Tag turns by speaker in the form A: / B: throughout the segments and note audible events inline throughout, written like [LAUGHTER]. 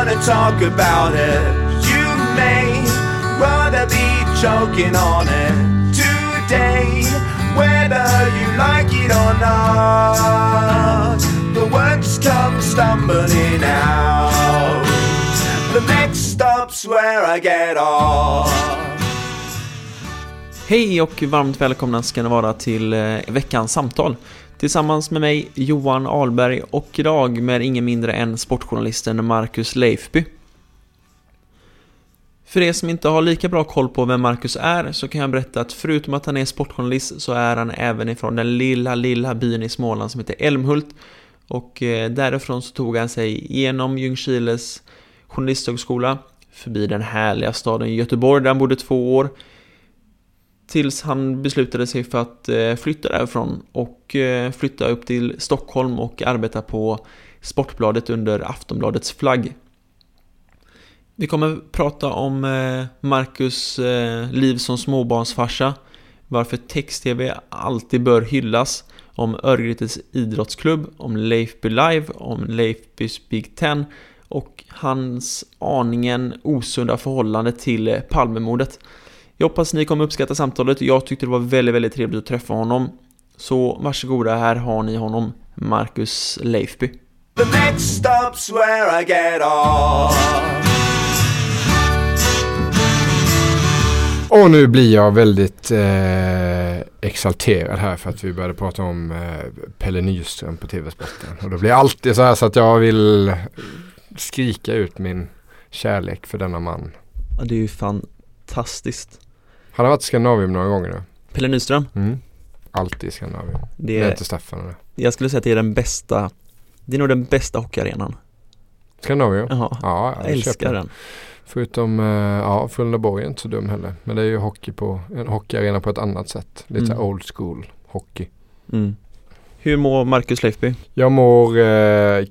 A: Wanna talk about it. You may rather be choking on it today, whether you like it or not. The words come stumbling out. The next stop's where I get off.
B: Hej och varmt välkomna ska ni vara till eh, veckans samtal. Tillsammans med mig Johan Alberg och idag med ingen mindre än sportjournalisten Marcus Leifby. För er som inte har lika bra koll på vem Marcus är så kan jag berätta att förutom att han är sportjournalist så är han även ifrån den lilla, lilla byn i Småland som heter Älmhult. Och eh, därifrån så tog han sig genom Ljungskiles journalisthögskola, förbi den härliga staden Göteborg där han bodde två år, Tills han beslutade sig för att eh, flytta därifrån och eh, flytta upp till Stockholm och arbeta på Sportbladet under Aftonbladets flagg. Vi kommer prata om eh, Marcus liv som småbarnsfarsa, varför text-tv alltid bör hyllas, om Örgrytes idrottsklubb, om Leifby Live, om Leifbys Big Ten och hans aningen osunda förhållande till Palmemordet. Jag hoppas ni kommer uppskatta samtalet. Jag tyckte det var väldigt, väldigt trevligt att träffa honom. Så varsågoda, här har ni honom, Marcus Leifby.
A: The next stop's where I get off.
C: Och nu blir jag väldigt eh, exalterad här för att vi började prata om eh, Pelle Nyström på TV-sporten. Och då blir jag alltid så här så att jag vill skrika ut min kärlek för denna man.
B: Ja, det är ju fantastiskt.
C: Han har varit i Skandinavien några gånger nu.
B: Pelle Nyström?
C: Mm. Alltid i Skandinavien.
B: Det är,
C: inte Staffan eller?
B: jag skulle säga att det är den bästa, det är nog den bästa hockeyarenan.
C: Skandinavien?
B: Jaha,
C: Ja,
B: jag älskar
C: köper.
B: den.
C: Förutom, eh, ja, Frölundaborg är inte så dum heller. Men det är ju hockey på, en hockeyarena på ett annat sätt. Lite
B: Mm.
C: old school hockey.
B: Mm. Hur mår Marcus Leifby?
C: Jag mår eh,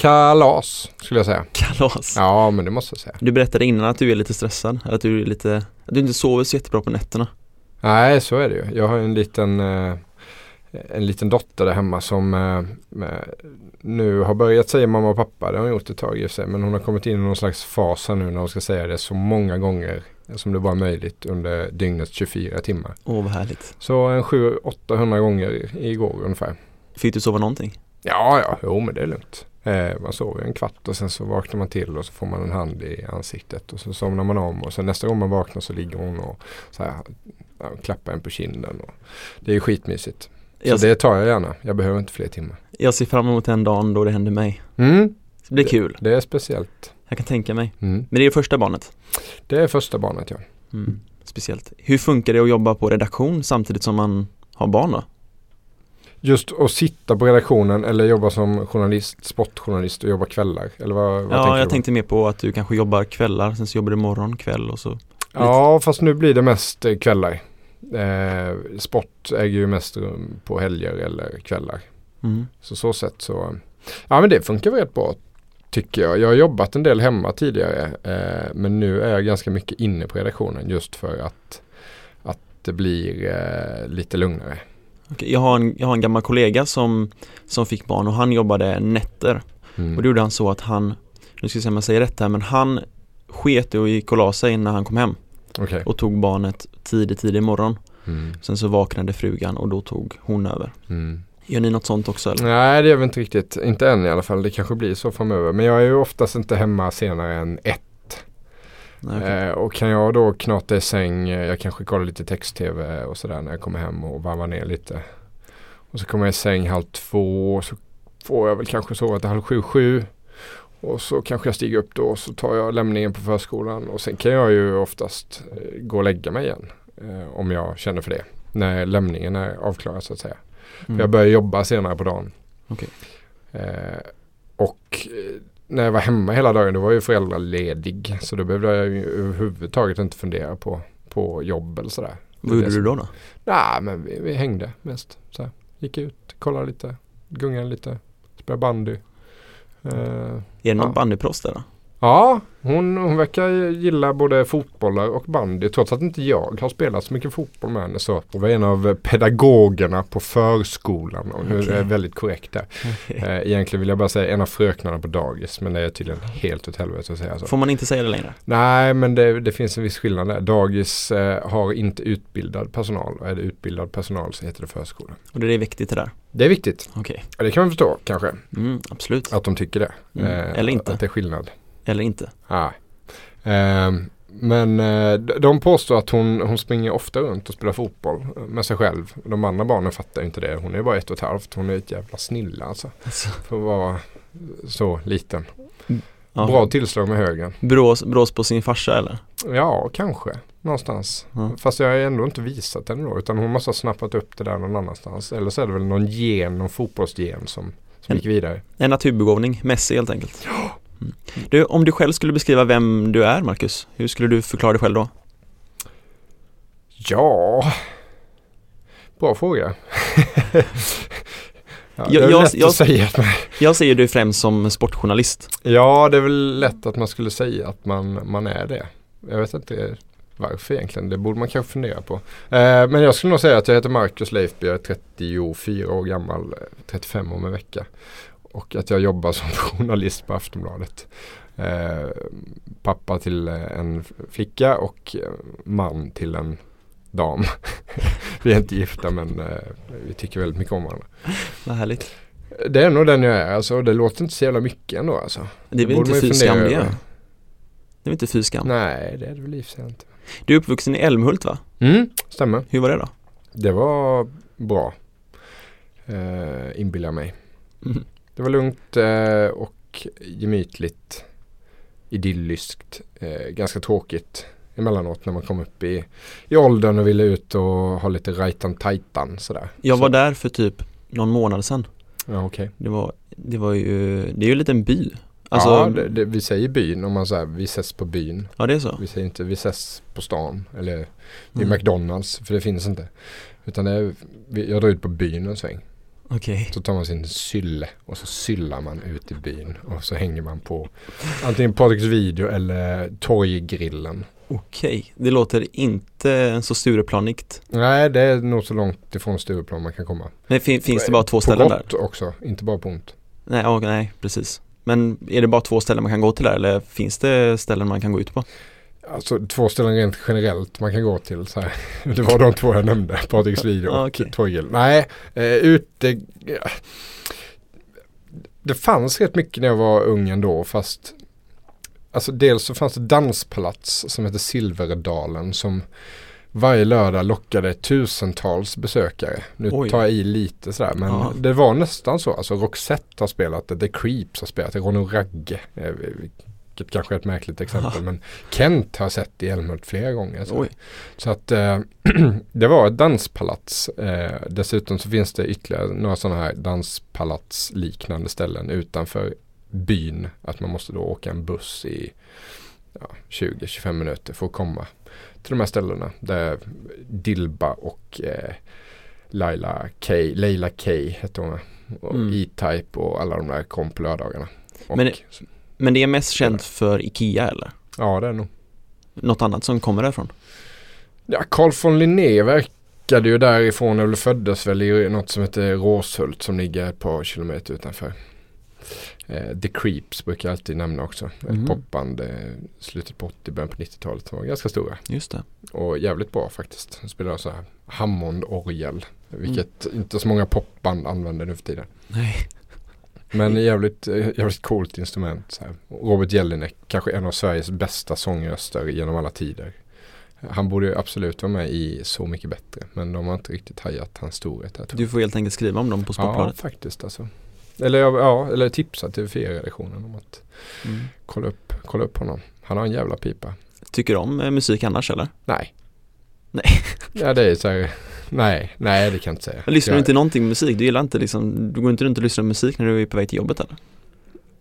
C: kalas skulle jag säga.
B: Kalas.
C: Ja, men det måste jag säga.
B: Du berättade innan att du är lite stressad, att du är lite, att du inte sover så jättebra på nätterna.
C: Nej, så är det ju. Jag har en liten, eh, en liten dotter där hemma som eh, nu har börjat säga mamma och pappa. Det har hon gjort ett tag i sig. Men hon har kommit in i någon slags fas här nu när hon ska säga det så många gånger som det bara är möjligt under dygnets 24 timmar.
B: Åh vad härligt.
C: Så en 700-800 gånger igår ungefär.
B: Fick du sova någonting?
C: Ja, ja, jo men det är lugnt. Eh, man sover en kvart och sen så vaknar man till och så får man en hand i ansiktet och så somnar man om och sen nästa gång man vaknar så ligger hon och så här, ja, klappar en på kinden. Och det är skitmysigt. Så
B: Jag,
C: det tar jag gärna. Jag behöver inte fler timmar.
B: jag ser fram emot den dagen då det händer mig.
C: Mm,
B: Det blir kul.
C: det är speciellt.
B: Jag kan tänka mig.
C: Mm.
B: Men det är det första barnet.
C: Det är första barnet ja.
B: Mm. Speciellt. Hur funkar det att jobba på redaktion samtidigt som man har barn då?
C: Just att sitta på redaktionen eller jobba som journalist, sportjournalist och jobba kvällar. Eller vad, vad
B: ja,
C: du
B: jag
C: på?
B: tänkte mer på att du kanske jobbar kvällar, sen så jobbar du morgon, kväll och så.
C: Ja, fast nu blir det mest eh, kvällar. Eh, sport äger ju mest rum på helger eller kvällar.
B: Mm.
C: Så så sätt så. Ja men det funkar väl rätt bra tycker jag. Jag har jobbat en del hemma tidigare. Eh, men nu är jag ganska mycket inne på redaktionen just för att, att det blir eh, lite lugnare.
B: Okej, Jag har, en, jag har en gammal kollega som, som fick barn och han jobbade nätter
C: Mm.
B: och då gjorde han så att han, nu ska jag se om jag säger rätt här, men han sket och gick och la sig när han kom hem
C: Okej.
B: och tog barnet tidigt, tidig morgon.
C: Mm.
B: Sen så vaknade frugan och då tog hon över.
C: Mm.
B: Gör ni något sånt också eller?
C: Nej det gör vi inte riktigt, inte än i alla fall. Det kanske blir så framöver. Men jag är ju oftast inte hemma senare än ett.
B: Okej.
C: Eh, och kan jag då knata i säng, eh, jag kanske kollar lite text-tv och sådär när jag kommer hem och varvar ner lite. Och så kommer jag i säng halv två och så får jag väl kanske sova till halv sju, sju. Och så kanske jag stiger upp då och så tar jag lämningen på förskolan och sen kan jag ju oftast eh, gå och lägga mig igen. Eh, om jag känner för det. När lämningen är avklarad så att säga.
B: Mm.
C: För jag börjar jobba senare på dagen.
B: Okej.
C: Eh, och eh, när jag var hemma hela dagen då var jag ju föräldraledig. Så då behövde jag ju överhuvudtaget inte fundera på, på jobb eller sådär.
B: Vad gjorde du då då?
C: Nej men vi, vi hängde mest. Så. Gick ut, kollade lite, gungade lite, spelade bandy. Eh,
B: Är det någon
C: Ja.
B: bandyproffs där då?
C: Ja, hon, hon verkar gilla både fotbollar och bandy. Trots att inte jag har spelat så mycket fotboll med henne. Så hon var en av pedagogerna på förskolan. Och nu är
B: Okej.
C: jag väldigt korrekt där. Eh, egentligen vill jag bara säga en av fröknarna på dagis. Men det är tydligen helt åt helvete att säga så.
B: Får man inte säga det längre?
C: Nej men det, det finns en viss skillnad där. Dagis eh, har inte utbildad personal. Och är det utbildad personal så heter det förskola.
B: Och det är viktigt det där?
C: Det är viktigt.
B: Okej,
C: Och det kan man förstå kanske.
B: mm, absolut.
C: Att de tycker det.
B: Mm.
C: Eh,
B: Eller inte.
C: Att det är skillnad.
B: Eller inte?
C: Nej. Ehm, men eh, de påstår att hon, hon springer ofta runt och spelar fotboll med sig själv. De andra barnen fattar inte det. Hon är bara ett och ett halvt. Hon är ett jävla snille alltså. För att vara så liten.
B: Ja.
C: Bra tillslag med högen.
B: Brås, brås på sin farsa eller?
C: Ja, kanske. Någonstans.
B: Ja.
C: Fast jag har ändå inte visat henne då. Utan hon måste ha snappat upp det där någon annanstans. Eller så är det väl någon gen, någon fotbollsgen som, som
B: En-
C: gick vidare.
B: En naturbegåvning, Messi helt enkelt. Mm. Du, om du själv skulle beskriva vem du är Marcus, hur skulle du förklara dig själv då?
C: Ja, bra fråga. [LAUGHS] ja, det
B: Jag-
C: är väl
B: jag-
C: lätt
B: jag-
C: att säga
B: Jag ser du främst som sportjournalist.
C: Ja, det är väl lätt att man skulle säga att man, man är det. Jag vet inte varför egentligen. Det borde man kanske fundera på. Eh, men jag skulle nog säga att jag heter Marcus Leifby. Jag är 34 år gammal. eh, 35 om en vecka. Och att jag jobbar som [LAUGHS] journalist på Aftonbladet. Eh, pappa till eh, en flicka och eh, man till en dam. [LAUGHS] vi är inte gifta men eh, vi tycker väldigt mycket om varandra.
B: Vad härligt.
C: Det är nog den jag är alltså. Det låter inte så jävla mycket ändå alltså.
B: Det är väl inte fy skam det? Det är väl inte fy skam?
C: Nej, det är det väl i inte.
B: Du är uppvuxen i Älmhult va?
C: Mm, stämmer.
B: Hur var det då?
C: Det var bra. Uh, inbillar mig.
B: Mm.
C: Det var lugnt eh, och gemytligt. Idylliskt. eh, ganska tråkigt emellanåt när man kom upp i, i åldern och ville ut och ha lite rajtan tajtan sådär.
B: Jag
C: Så-
B: var där för typ någon månad sedan.
C: Ja, okej.
B: Det var, det var ju, det är ju en liten by. Alltså,
C: ja,
B: ja,
C: det, det, vi säger byn om man säger vi ses på byn.
B: det är så.
C: Vi säger inte vi ses på stan eller vid
B: Mm.
C: McDonalds för det finns inte. Utan det är, jag drar ut på byn en sväng.
B: Okej.
C: Så tar man sin sylle och så syllar man ut i byn och så hänger man på antingen Patriks video eller torggrillen.
B: Okej, det låter inte så Stureplanigt.
C: Nej det är nog så långt ifrån Stureplan man kan komma.
B: Men fin, finns det bara två
C: på
B: ställen där?
C: gott också, inte bara på ont.
B: Nej, ja, nej, precis. Men är det bara två ställen man kan gå till där eller finns det ställen man kan gå ut på?
C: Alltså två ställen rent generellt man kan gå till. Så här. [LAUGHS] Det var de två jag nämnde, Patriks video
B: Ah,
C: och
B: okej.
C: torggrill. Nej, eh, ute... Ja. Det fanns rätt mycket när jag var ung ändå fast Alltså dels så fanns det danspalats som heter Silverdalen som varje lördag lockade tusentals besökare. Nu
B: Oj.
C: tar jag i lite sådär men
B: Ja.
C: det var nästan så. Alltså Roxette har spelat det, The Creeps har spelat det, Ronny Ragge. Vilket kanske är ett märkligt [LAUGHS] exempel men Kent har sett i Älmhult flera gånger. Så, så att eh, [CLEARS THROAT] det var ett danspalats. Eh, dessutom så finns det ytterligare några sådana här danspalats liknande ställen utanför byn. Att man måste då åka en buss i ja, 20-25 minuter för att komma till de här ställena. Där Dilba och eh, Laila K, Leila K hette hon. Och
B: Mm.
C: E-Type och alla de där kom på lördagarna. Och,
B: Men Men det är mest känt för Ikea eller?
C: Ja det är nog.
B: Något annat som kommer därifrån?
C: Ja, Carl von Linné verkade ju därifrån, eller föddes väl i något som heter Råshult som ligger ett par kilometer utanför. Eh, The Creeps brukar jag alltid nämna också.
B: Mhm.
C: Ett popband eh, slutet på 80, början på 90-talet som var ganska stora.
B: Just det.
C: Och jävligt bra faktiskt. De spelar så här Hammond-orgel.
B: Mm.
C: Vilket inte så många popband använder nu för tiden.
B: Nej.
C: Men jävligt, eh, jävligt coolt instrument. Så här. Robert Jelinek, kanske en av Sveriges bästa sångröster genom alla tider. Han borde ju absolut vara med i Så mycket bättre. Men de har inte riktigt hajat hans storhet här.
B: Du får helt enkelt skriva om dem på
C: jag. Ja,
B: Sportbladet.
C: faktiskt alltså. Eller, ja, eller tipsa till redaktionen om att
B: Mm.
C: kolla upp, kolla upp honom. Han har en jävla pipa.
B: Tycker du om eh, musik annars eller?
C: Nej.
B: Nej.
C: Ja det är så här, nej, nej det kan jag inte säga.
B: Lyssnar du inte någonting musik? Du gillar inte liksom, du går inte runt och lyssnar på musik när du är på väg till jobbet eller?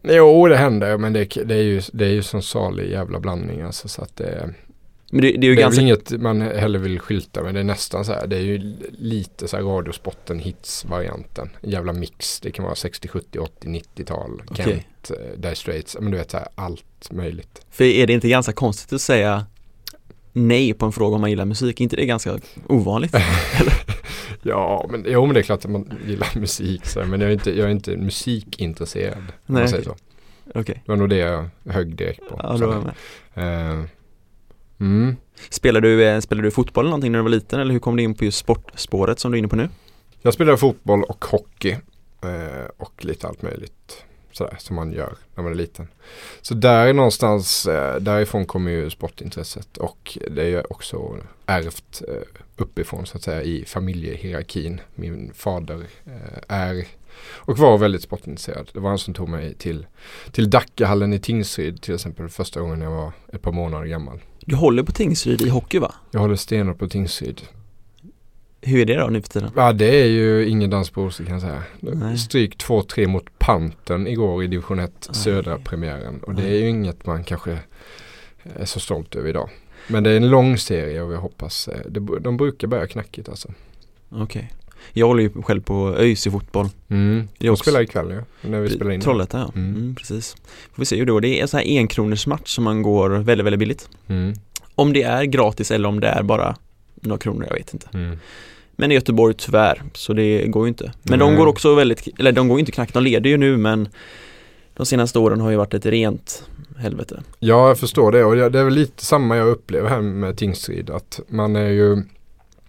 C: Jo det händer men det, det är ju, det är ju sån salig jävla blandning alltså så att det,
B: Men det, det är
C: det
B: ju
C: är
B: ganska,
C: väl inget man heller vill skylta med. Det är nästan så här, det är ju lite så här radiosporten hits varianten. En jävla mix. Det kan vara 60, 70, 80, 90-tal.
B: Okej.
C: Kent, eh, Dire Straits, men du vet så här allt möjligt.
B: för är det inte ganska konstigt att säga nej på en fråga om man gillar musik? Är inte det ganska ovanligt? [LAUGHS]
C: Ja men, jo, men det är klart att man gillar musik så men jag är inte, jag är inte musikintresserad. Om
B: Nej,
C: man säger så.
B: Okej,
C: Det var nog det jag högg direkt på.
B: ja då var med.
C: Eh, mm.
B: Spelar du, eh, spelar du fotboll eller någonting när du var liten eller hur kom du in på just sportspåret som du är inne på nu?
C: Jag spelade fotboll och hockey eh, och lite allt möjligt sådär som man gör när man är liten. Så där är någonstans, eh, därifrån kommer ju sportintresset och det är också ärvt eh, uppifrån så att säga i familjehierarkin. Min fader eh, är och var väldigt sportintresserad. Det var han som tog mig till, till Dackehallen i Tingsryd till exempel första gången jag var ett par månader gammal.
B: Du håller på Tingsryd i hockey va?
C: Jag håller stenhårt på Tingsryd.
B: Hur är det då nu för tiden?
C: Ja det är ju ingen dans på rosor kan jag säga.
B: Nej.
C: Stryk 2-3 mot Pantern igår i division 1
B: Aj.
C: södra premiären. Och det är ju inget man kanske är så stolt över idag. Men det är en lång serie och jag hoppas, eh, det, de brukar börja knackigt alltså.
B: Okej. Jag håller ju själv på ÖIS i fotboll.
C: Mm. De
B: också-
C: spelar ikväll ju, när vi spelar in.
B: Trollhättan ja.
C: Mm.
B: Mm. precis. Får vi se hur det går. Det är en sån här enkronors match som man går väldigt, väldigt billigt.
C: Mm.
B: Om det är gratis eller om det är bara några kronor, jag vet inte.
C: Mm.
B: Men i Göteborg tyvärr, så det går ju inte. Men de
C: Nej.
B: går också väldigt, eller de går inte knackigt, de leder ju nu men de senaste åren har ju varit ett rent helvete.
C: Ja, jag förstår det och det är väl lite samma jag upplever här med Tingsryd. Att man är ju,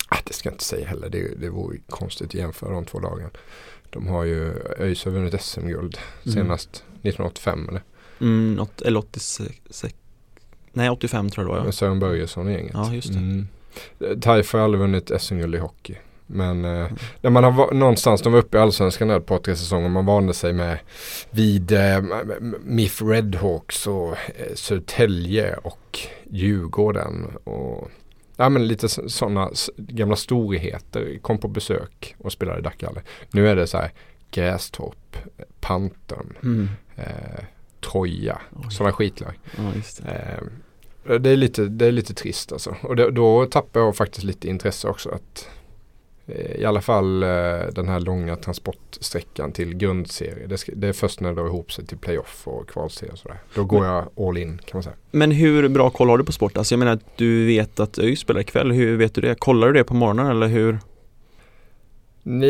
C: ah, det ska jag inte säga heller, det, det vore konstigt att jämföra de två lagen. De har ju, ÖIS har vunnit SM-guld
B: Mm.
C: senast 1985 eller?
B: Mm, något, eller 86, nej 85 tror jag det var
C: Med
B: ja.
C: Sören Börjesson och gänget.
B: Ja, just det.
C: Mm. Taif har aldrig vunnit SM-guld i hockey. Men eh, när man har någonstans, de var uppe i allsvenskan där ett par tre säsonger. Man vande sig med vid eh, MIF Redhawks och eh, Södertälje och Djurgården. Och, ja men lite sådana gamla storheter kom på besök och spelade i Dackehallen. Nu är det så här Grästorp, Pantern,
B: Mm.
C: eh, Troja,
B: Oj.
C: sådana skitlag.
B: Ja, just det.
C: Är lite, det är lite trist alltså. Och det, då tappar jag faktiskt lite intresse också. att eh, I alla fall eh, den här långa transportsträckan till grundserie. Det, ska, det är först när det drar ihop sig till playoff och kvalserie och sådär. Då går jag all in kan man säga.
B: Men hur bra koll har du på sport? Alltså jag menar att du vet att ÖIS spelar ikväll, hur vet du det? Kollar du det på morgonen eller hur?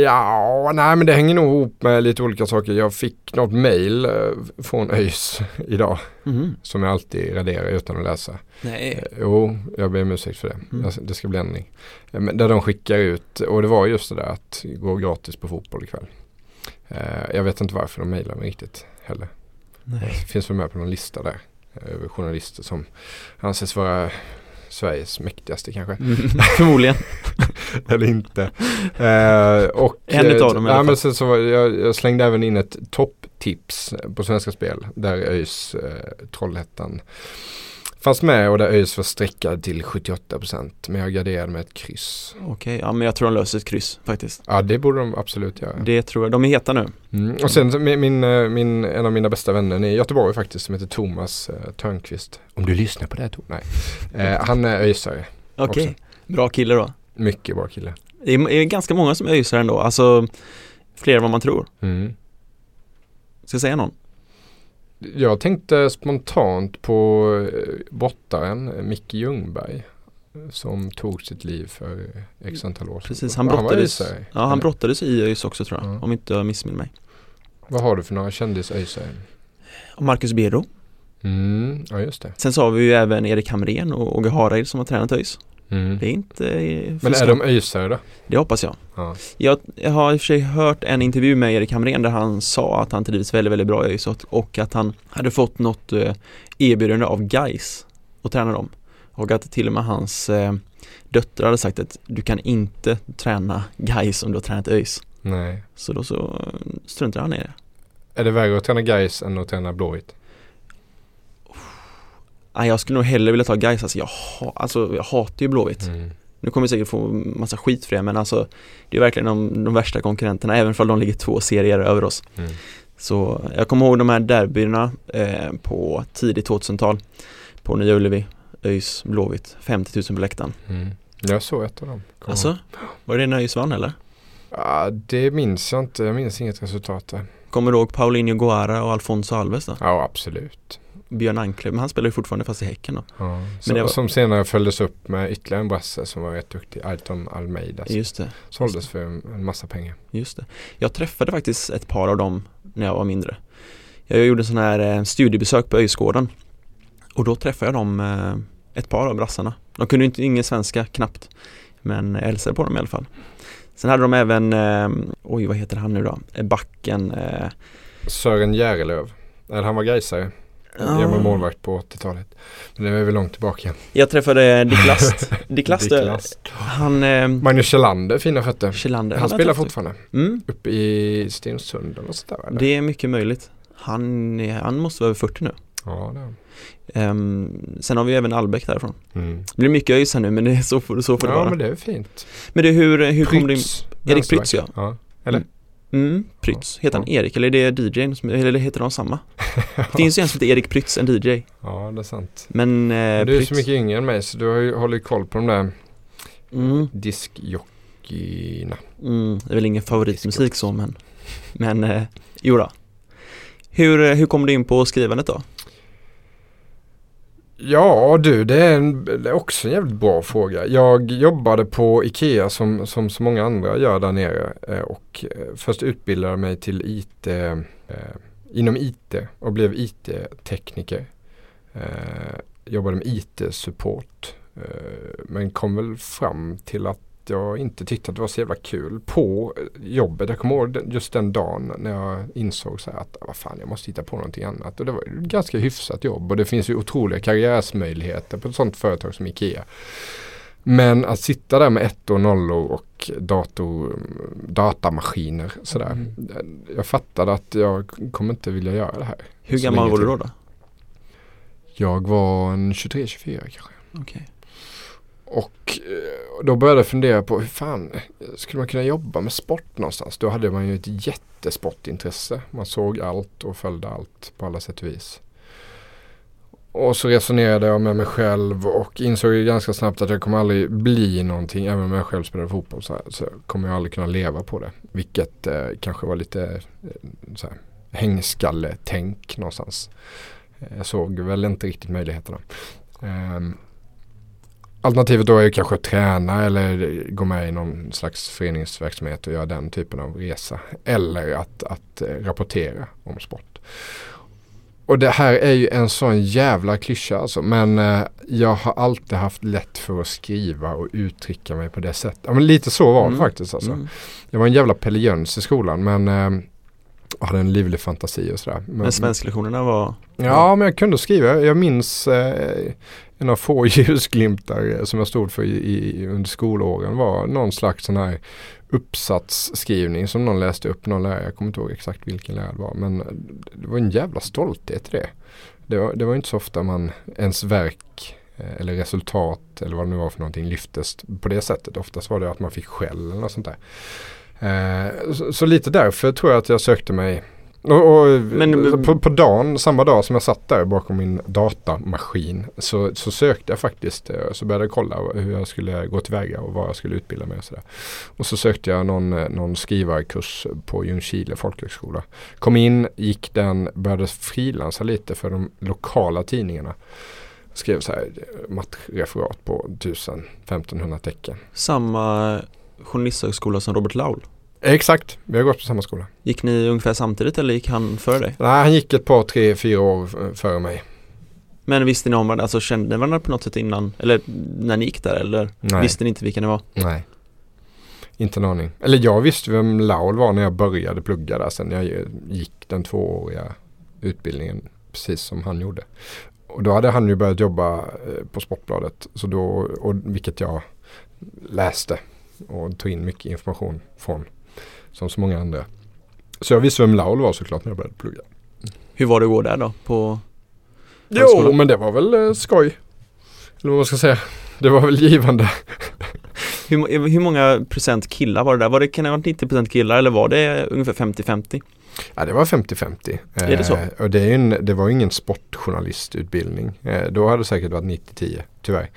C: Ja, nej men det hänger nog ihop med lite olika saker. Jag fick något mail eh, från ÖIS [LAUGHS] idag.
B: Mhm.
C: Som jag alltid raderar utan att läsa.
B: Nej.
C: Eh, Jo, jag ber om ursäkt för det.
B: Mm.
C: Det ska bli ändring. Eh, Men där de skickar ut, och det var just det där att gå gratis på fotboll ikväll. Jag vet inte varför de mejlar mig riktigt heller.
B: Nej.
C: Det finns väl med på någon lista där. Över journalister som anses vara Sveriges mäktigaste kanske.
B: Mm. [LAUGHS] Förmodligen. [LAUGHS]
C: Eller inte. Eh, och,
B: En utav dem i alla
C: ja,
B: fall.
C: men sen så var, jag, jag slängde även in ett topptips på Svenska Spel. Där ÖIS eh, Trollhättan fanns med och där ÖIS var streckad till 78% men jag garderade med ett kryss.
B: Okej, ja men jag tror de löser ett kryss faktiskt.
C: Ja det borde de absolut göra.
B: Det tror jag, de är heta nu.
C: Mm. Och sen min, min, eh, min, en av mina bästa vänner i Göteborg faktiskt som heter Thomas eh, Törnqvist. Om du lyssnar på det här Tom. Nej. Eh, han är ÖISare.
B: Okej, bra kille då.
C: Mycket bra kille.
B: Det är, är ganska många som öisar ändå, alltså fler än vad man tror.
C: Mm.
B: Ska jag säga någon?
C: Jag tänkte spontant på eh, brottaren eh, Micke Ljungberg. som tog sitt liv för x antal år sedan.
B: Precis, han brottades,
C: öisare,
B: ja, han brottades i ÖIS också tror jag,
C: Ja.
B: om inte jag missminner mig.
C: Vad har du för några kändisöisare?
B: Marcus Bero.
C: Mm, ja just det.
B: Sen så har vi ju även Erik Hamrén och Åge Hareid som har tränat ÖIS.
C: Mm.
B: Det är inte eh,
C: Men är de öisare då?
B: Det hoppas jag.
C: Ja.
B: jag. Har i och för sig hört en intervju med Erik Hamrén där han sa att han trivs väldigt, väldigt bra i ÖIS och- och att han hade fått något eh, erbjudande av Geis att träna dem. Och att till och med hans eh, döttrar hade sagt att du kan inte träna Geis om du har tränat ÖIS.
C: Nej.
B: Så då så struntade han i det.
C: Är det värre att träna guys än att träna Blåvitt?
B: Nej, jag skulle nog hellre vilja ta Geis. Alltså jag, ha, alltså jag hatar ju Blåvitt.
C: Mm.
B: Nu kommer jag säkert få massa skit för det men alltså Det är verkligen de, de värsta konkurrenterna även om de ligger två serier över oss
C: Mm.
B: Så jag kommer ihåg de här derbyna eh, på tidigt 2000-tal På Nya Ullevi, ÖIS, Blåvitt, 50 000 på läktaren
C: Mm. Jag såg ett av dem. Kom
B: Alltså, var det när ÖIS vann eller?
C: Ja, det minns jag inte. Jag minns inget resultat där.
B: Kommer du ihåg Paulinho Guara och Alfonso Alves då?
C: Ja, absolut.
B: Björn Ankle, men han spelar ju fortfarande fast i Häcken då
C: Ja. Som,
B: var-
C: som senare följdes upp med ytterligare en brasse som var rätt duktig. Alton Almeida. som
B: Just det,
C: Såldes för en, massa pengar.
B: just det Jag träffade faktiskt ett par av dem när jag var mindre Jag gjorde sån här eh, studiebesök på ÖIS-gården Och då träffade jag dem, eh, ett par av brassarna De kunde inte ingen svenska knappt Men jag hälsade på dem i alla fall Sen hade de även, eh, oj vad heter han nu då? Eh, Backen eh,
C: Sören Järelöv. Nej, han var gaisare.
B: Ja.
C: Gammal målvakt på 80-talet. Men det var väl långt tillbaka.
B: Jag träffade Dick Last [LAUGHS] Dick Last,
C: Dick Last.
B: han eh,
C: Magnus Kjellander, fina fötter.
B: Kjellander
C: Han
B: har
C: spelar fortfarande.
B: mm,
C: Uppe i Stensund eller sånt där eller?
B: Det är mycket möjligt Han, är- han måste vara över 40 nu
C: Ja, det.
B: Ehm, Sen har vi även Albeck därifrån
C: mm.
B: Det blir mycket ÖIS här nu men det är så, får- så får det
C: Ja,
B: vara
C: men det är fint.
B: Men det, hur, hur kom du in? Erik. Prytz, ja.
C: ja. Eller?
B: Mm, Prytz, heter han Erik eller är det DJn som, eller heter de samma? Det finns ju en som heter Erik Prytz, en DJ [LAUGHS]
C: Ja, det är sant.
B: Men eh,
C: Men du är
B: Prytz,
C: så mycket yngre än mig så du har ju, håller ju koll på de där
B: mm,
C: diskjockeyna.
B: mm, det är väl ingen favoritmusik så men Men, eh, jo då. Hur, eh, hur kom du in på skrivandet då?
C: Ja du, det är, en, det är också en jävligt bra fråga. Jag jobbade på Ikea som, som så många andra gör där nere eh, och eh, först utbildade mig till IT, eh, inom IT och blev IT-tekniker. Eh, jobbade med IT-support eh, men kom väl fram till att jag inte tyckte att det var så jävla kul på jobbet. Jag kommer ihåg just den dagen när jag insåg så här att vad fan jag måste hitta på någonting annat. Och det var ett ganska hyfsat jobb och det finns ju otroliga karriärsmöjligheter på ett sånt företag som Ikea. Men att sitta där med ettor och nollor och dator, datamaskiner sådär. Jag fattade att jag kommer inte vilja göra det här.
B: Hur gammal var du då? då?
C: Jag var en 23-24 kanske.
B: Okej.
C: Och eh, då började jag fundera på hur fan skulle man kunna jobba med sport någonstans? Då hade man ju ett jättesportintresse. Man såg allt och följde allt på alla sätt och vis. Och så resonerade jag med mig själv och insåg ju ganska snabbt att jag kommer aldrig bli någonting. Även om jag själv spelade fotboll så, här, så kommer jag aldrig kunna leva på det. Vilket eh, kanske var lite eh, så här, hängskalletänk någonstans. Eh, jag såg väl inte riktigt möjligheterna. Ehm, Alternativet då är ju kanske att träna eller gå med i någon slags föreningsverksamhet och göra den typen av resa. Eller att, att eh, rapportera om sport. Och det här är ju en sån jävla klyscha alltså. Men eh, jag har alltid haft lätt för att skriva och uttrycka mig på det sättet. Ja men lite så var det
B: Mm.
C: faktiskt alltså.
B: Mm.
C: Jag var en jävla Pelle Jöns i skolan men eh, jag hade en livlig fantasi och sådär.
B: Men svensklektionerna var
C: Ja, men jag kunde skriva. Jag minns eh, en av få [LAUGHS] ljusglimtar eh, som jag stod för i, i, under skolåren var någon slags sån här uppsatsskrivning som någon läste upp, någon lärare. Jag kommer inte ihåg exakt vilken lärare det var. Men eh, det var en jävla stolthet i det. Det var, det var inte så ofta man ens verk eh, eller resultat eller vad det nu var för någonting lyftes på det sättet. Oftast var det att man fick skäll eller något sånt där. Eh, så, så lite därför tror jag att jag sökte mig och, och
B: Men-
C: på, på dagen, samma dag som jag satt där bakom min datamaskin så, så sökte jag faktiskt, eh, så började jag kolla hur jag skulle gå tillväga och vad jag skulle utbilda mig och sådär. Och så sökte jag någon, eh, någon skrivarkurs på Ljungskile folkhögskola. Kom in, gick den, började frilansa lite för de lokala tidningarna. skrev så här eh, matchreferat på 1000-1500 tecken.
B: Samma journalisthögskola som Robert Laul.
C: Exakt, vi har gått på samma skola.
B: Gick ni ungefär samtidigt eller gick han före dig?
C: Nej, han gick ett par, tre, fyra år före mig.
B: Men visste ni om varandra, alltså kände ni varandra på något sätt innan, eller när ni gick där eller
C: Nej.
B: visste ni inte vilka ni var?
C: Nej. Inte en aning. Eller jag visste vem Laul var när jag började plugga där sen jag gick den tvååriga utbildningen precis som han gjorde. Och då hade han ju börjat jobba eh, på Sportbladet. Så då, och vilket jag läste och tog in mycket information från. Som så många andra. Så jag visste vem Laul var såklart när jag började plugga.
B: Hur var det att gå där då? På
C: Jo,
B: Högskolan?
C: men det var väl eh, skoj. Eller vad man ska säga. Det var väl givande.
B: hur, må- hur många procent killar var det där? Var det, kan det ha varit 90 procent killar eller var det ungefär 50-50?
C: Ja det var 50-50.
B: Är det så?
C: Eh, och det, är en, det var ingen sportjournalistutbildning. Eh, då hade det säkert varit 90-10 tyvärr.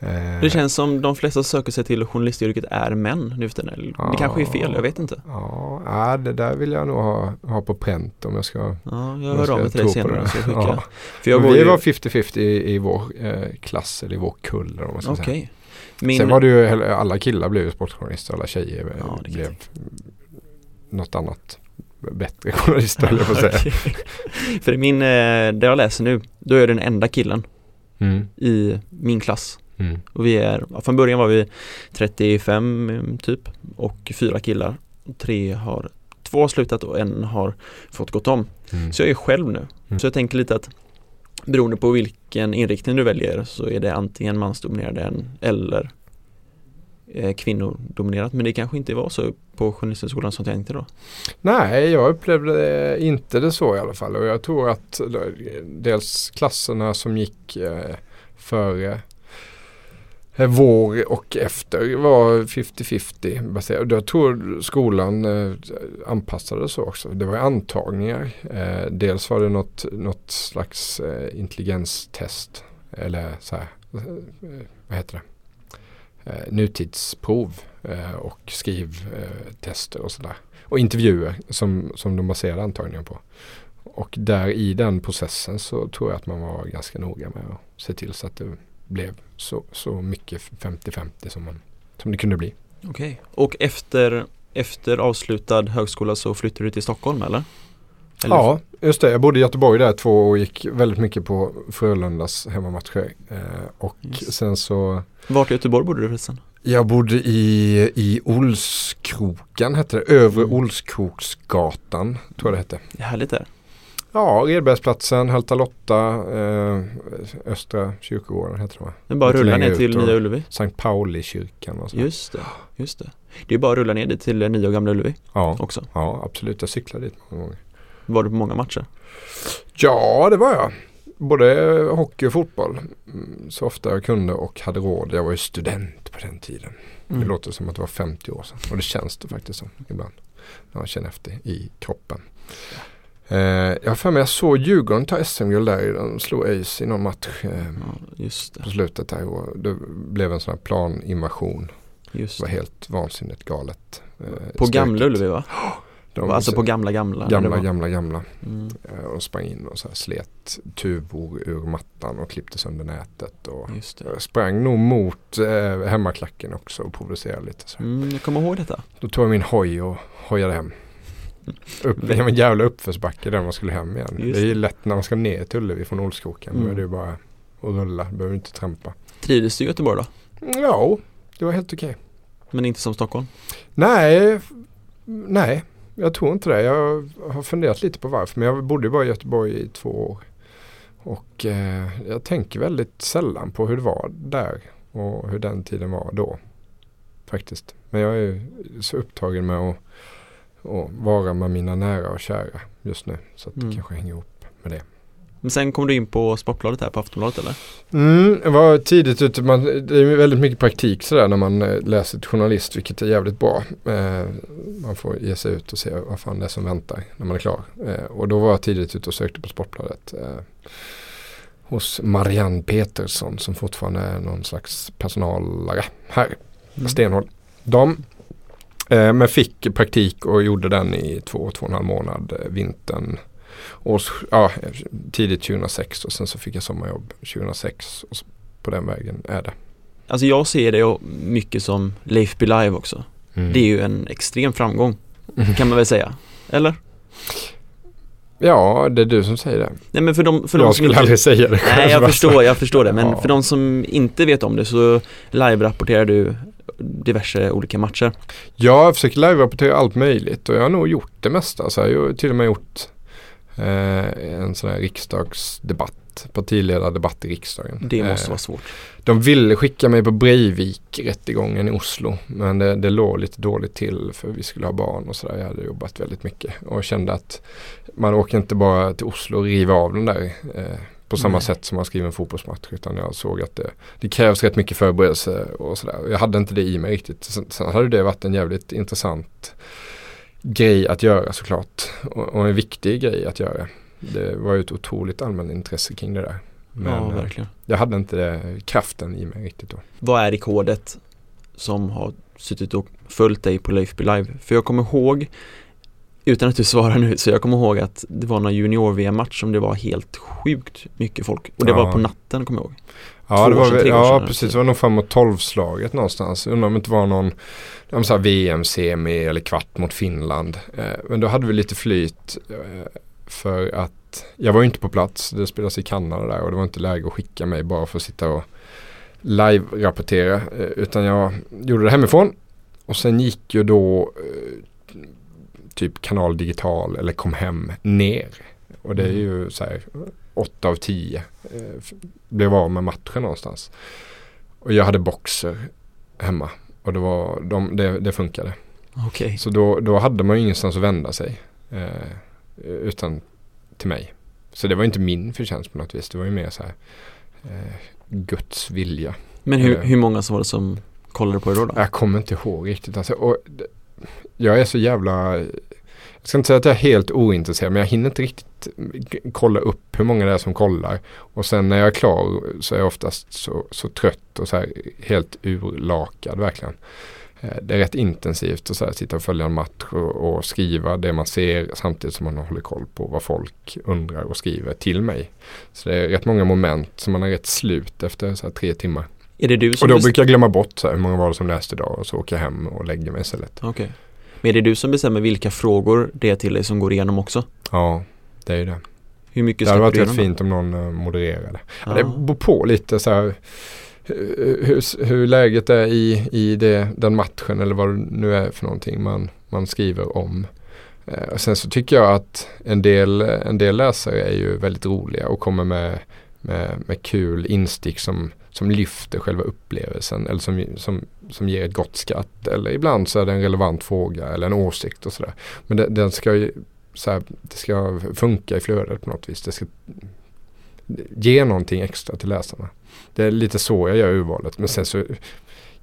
C: Eh,
B: Det känns som de flesta söker sig till journalistyrket är män nu för tiden. Det kanske är fel, jag vet inte.
C: Ja, ja, det där vill jag nog ha, ha på pränt om jag ska
B: Ja, jag
C: jag
B: hör av mig till dig senare så skickar
C: Ja.
B: jag. För jag
C: vi
B: ju...
C: var 50-50 i, i vår eh, klass eller i vår kull. eller vad man
B: Okej.
C: säga.
B: Min...
C: Sen var det ju, alla killar blev ju sportjournalister, alla tjejer eh,
B: Ja, jag
C: blev något annat bättre journalister höll jag på att säga. [LAUGHS]
B: Okej. För min, eh, det jag läser nu, då är jag den enda killen
C: Mm,
B: i min klass.
C: Mm.
B: Och vi är, från början var vi 35 eh, typ och fyra killar. Tre har, två har slutat och en har fått gått om.
C: Mm.
B: Så jag är själv nu.
C: Mm.
B: Så jag tänker lite att beroende på vilken inriktning du väljer så är det antingen mansdominerad eller eh, kvinnodominerat. Men det kanske inte var så på Journalisthögskolan som jag tänkte då.
C: Nej, jag upplevde inte det så i alla fall. Och jag tror att eh, dels klasserna som gick eh, före Eh, vår och efter var 50-50 baserat. Jag tror skolan eh, anpassade det så också. Det var antagningar. Eh, dels var det något, något slags intelligenstest. Eller så här, vad heter det? Nutidsprov och skrivtester och sådär. Och intervjuer som, som de baserade antagningen på. Och där i den processen så tror jag att man var ganska noga med att se till så att det blev så, så mycket 50-50 som, man, som det kunde bli.
B: Okej. Och efter, efter avslutad högskola så flyttade du till Stockholm eller? eller?
C: Ja, just det. Jag bodde i Göteborg där två år och gick väldigt mycket på Frölundas hemmamatcher. Eh, och
B: Just.
C: sen så
B: Vart i Göteborg bodde du förresten?
C: Jag bodde i, i Olskroken hette det. Övre
B: Mm.
C: Olskroksgatan tror jag det hette.
B: Härligt där.
C: Ja, Redbergsplatsen, Hölta Lotta, eh, Östra kyrkogården heter det va?
B: Det är bara att rulla ner till Nya Ullevi.
C: Sankt Pauli-kyrkan och så.
B: Just det, just det. Det är bara att rulla ner dit till Nya och Gamla Ullevi
C: Ja,
B: också.
C: ja, absolut. Jag cyklade dit många gånger.
B: Var du på många matcher?
C: Ja, det var jag. Både hockey och fotboll. Mm, Så ofta jag kunde och hade råd. Jag var ju student på den tiden.
B: Mm.
C: Det låter som att det var 50 år sedan. Och det känns det faktiskt som ibland. När man känner efter i kroppen. Eh, jag har för mig jag såg Djurgården ta SM-guld där. De slog ÖIS i någon match eh,
B: Ja,
C: på slutet där. Och det blev en sån här planinvasion.
B: Just
C: Det var helt vansinnigt galet. Eh,
B: På. Gamla Ullevi va? [GASPS]
C: De,
B: alltså på gamla gamla?
C: gamla, gamla, gamla.
B: Mm.
C: Eh, Och de sprang in och så här slet tuvor ur mattan och klippte sönder nätet. Och jag sprang nog mot eh, hemmaklacken också och provocerade lite. Så.
B: Mm, jag kommer ihåg detta.
C: Då tog jag min hoj och hojade hem. Upp, det var en jävla uppförsbacke där man skulle hem igen.
B: Just
C: det är ju lätt när man ska ner till Ullevi från Olskroken. Då
B: Mm.
C: är det ju bara att rulla, behöver inte trampa.
B: Trivdes du i Göteborg då?
C: Ja, det var helt okej.
B: Men inte som Stockholm?
C: Nej, nej, jag tror inte det. Jag har funderat lite på varför. Men jag bodde ju bara i Göteborg i två år. Och eh, jag tänker väldigt sällan på hur det var där. Och hur den tiden var då. Faktiskt. Men jag är ju så upptagen med att, att vara med mina nära och kära just nu. Så att
B: Mm.
C: det kanske hänger ihop med det.
B: Men sen kom du in på Sportbladet här på Aftonbladet eller?
C: Mm, jag var tidigt ute. Man, det är väldigt mycket praktik sådär när man eh, läser till journalist vilket är jävligt bra. Eh, man får ge sig ut och se vad fan det är som väntar när man är klar. Eh, och då var jag tidigt ute och sökte på Sportbladet. Eh, hos Marianne Petersson som fortfarande är någon slags personalare här.
B: Mm.
C: Stenhård. De men fick praktik och gjorde den i två, två och en halv månad eh, vintern Och, ja, tidigt 2006 och sen så fick jag sommarjobb 2006 och på den vägen är det.
B: Alltså jag ser det mycket som Leif Be Live också.
C: Mm.
B: Det är ju en extrem framgång kan man väl säga. Eller?
C: Ja, det är du som säger det.
B: Nej men för de, för de
C: jag
B: som
C: skulle
B: inte...
C: aldrig säga det själv.
B: Nej jag
C: alltså.
B: förstår, jag förstår det. Men
C: Ja.
B: för de som inte vet om det så live-rapporterar du diverse olika matcher.
C: Jag försöker live-rapportera allt möjligt och jag har nog gjort det mesta. Så jag har till och med gjort eh, en sån här riksdagsdebatt, partiledardebatt i riksdagen.
B: Det måste
C: Eh,
B: vara svårt.
C: De ville skicka mig på Breivik-rättegången i Oslo men det, det låg lite dåligt till för vi skulle ha barn och sådär. Jag hade jobbat väldigt mycket och kände att man åker inte bara till Oslo och riva av den där eh, på samma
B: Nej.
C: sätt som man skriver en fotbollsmatch utan jag såg att det, det krävs rätt mycket förberedelse och sådär. Jag hade inte det i mig riktigt. Sen, sen hade det varit en jävligt intressant grej att göra såklart och, och en viktig grej att göra. Det var ju ett otroligt allmänintresse kring det där. Men,
B: ja,
C: eh,
B: verkligen.
C: jag hade inte det, kraften i mig riktigt då.
B: Vad är rekordet som har suttit och följt dig på Leif Be Live? För jag kommer ihåg, utan att du svarar nu, så jag kommer ihåg att det var någon junior-VM-match som det var helt sjukt mycket folk. Och det
C: Ja.
B: var på natten, kommer jag ihåg.
C: Ja,
B: Två
C: det var,
B: sedan,
C: ja
B: sedan,
C: precis.
B: typ.
C: Det var nog framåt tolvslaget någonstans. Undrar om det inte var någon VM-semi eller kvart mot Finland. Eh, men då hade vi lite flyt eh, för att jag var ju inte på plats. Det spelas i Kanada där och det var inte läge att skicka mig bara för att sitta och live-rapportera. Eh, utan jag gjorde det hemifrån. Och sen gick ju då typ Kanal Digital eller Kom Hem ner. Och det är ju så här 8 av 10 eh, blev av med matchen någonstans. Och jag hade boxer hemma. Och det, var, de, det, det funkade.
B: Okej.
C: Så då, då hade man ju ingenstans att vända sig. Eh, utan till mig. Så det var inte min förtjänst på något vis. Det var ju mer så här eh, Guds vilja.
B: Men hur, hur många som var det som kollade på det då? då?
C: Jag kommer inte ihåg riktigt. Alltså, och jag är så jävla jag ska inte säga att jag är helt ointresserad men jag hinner inte riktigt kolla upp hur många det är som kollar. Och sen när jag är klar så är jag oftast så, så trött och så här helt urlakad verkligen. Eh, det är rätt intensivt att så här sitta och följa en match och, och skriva det man ser samtidigt som man håller koll på vad folk undrar och skriver till mig. Så det är rätt många moment som man är rätt slut efter så här tre timmar.
B: Är det du som
C: Och då brukar jag glömma bort så här, hur många var det som läste idag och så åker jag hem och lägger mig istället.
B: Okej. Men är det du som bestämmer vilka frågor det är till dig som går igenom också?
C: Ja, det är ju det.
B: Hur mycket
C: Det hade varit rätt fint om någon uh, modererade.
B: då?
C: Det beror på lite så här hur, hur, läget är i, i det, den matchen eller vad det nu är för någonting man, man skriver om. Eh, och sen så tycker jag att en del, en del läsare är ju väldigt roliga och kommer med, med, med kul instick som, som lyfter själva upplevelsen eller som, som, som ger ett gott skratt. Eller ibland så är det en relevant fråga eller en åsikt och sådär. Men det, den ska ju så här, det ska funka i flödet på något vis. Det ska ge någonting extra till läsarna. Det är lite så jag gör urvalet. Men sen så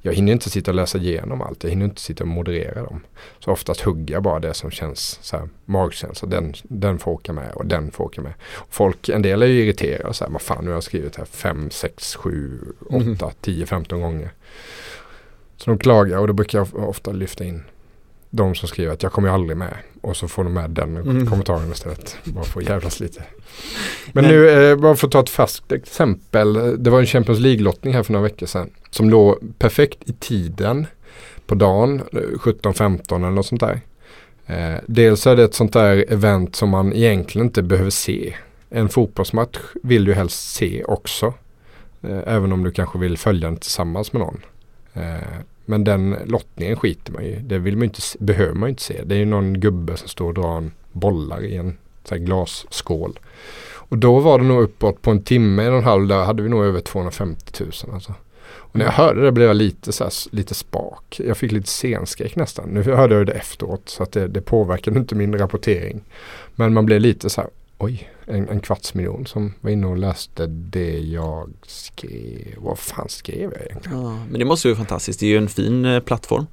C: jag hinner inte sitta och läsa igenom allt. Jag hinner inte sitta och moderera dem. Så oftast hugger jag bara det som känns så här magkänsla. Den, den får åka med och den får åka med. Folk, en del är ju irriterade. Så här, vad fan nu har jag skrivit här 5, 6, 7, 8, 10, 15 gånger. Så de klagar och då brukar jag ofta lyfta in de som skriver att jag kommer aldrig med. Och så får de med den
B: Mm.
C: kommentaren istället. Bara att jävlas lite. Men nu, eh, bara för att ta ett färskt exempel. Det var en Champions League-lottning här för några veckor sedan. Som låg perfekt i tiden på dagen, eh, 17-15 eller något sånt där. Eh, dels är det ett sånt där event som man egentligen inte behöver se. En fotbollsmatch vill du helst se också. Eh, även om du kanske vill följa den tillsammans med någon. Men den lottningen skiter man ju Det vill man inte, behöver man ju inte se. Det är ju någon gubbe som står och drar en bollar i en så här glasskål. Och då var det nog uppåt på en timme, en och en halv, där hade vi nog över 250 000 alltså. Och när jag hörde det blev jag lite, så här, lite spak. Jag fick lite scenskräck nästan. Nu hörde jag det efteråt så att det, det påverkade inte min rapportering. Men man blev lite så här, oj, en, en kvarts miljon som var inne och läste det jag skrev. Vad fan skrev jag egentligen?
B: Ja, men det måste ju vara fantastiskt. Det är ju en fin eh, plattform.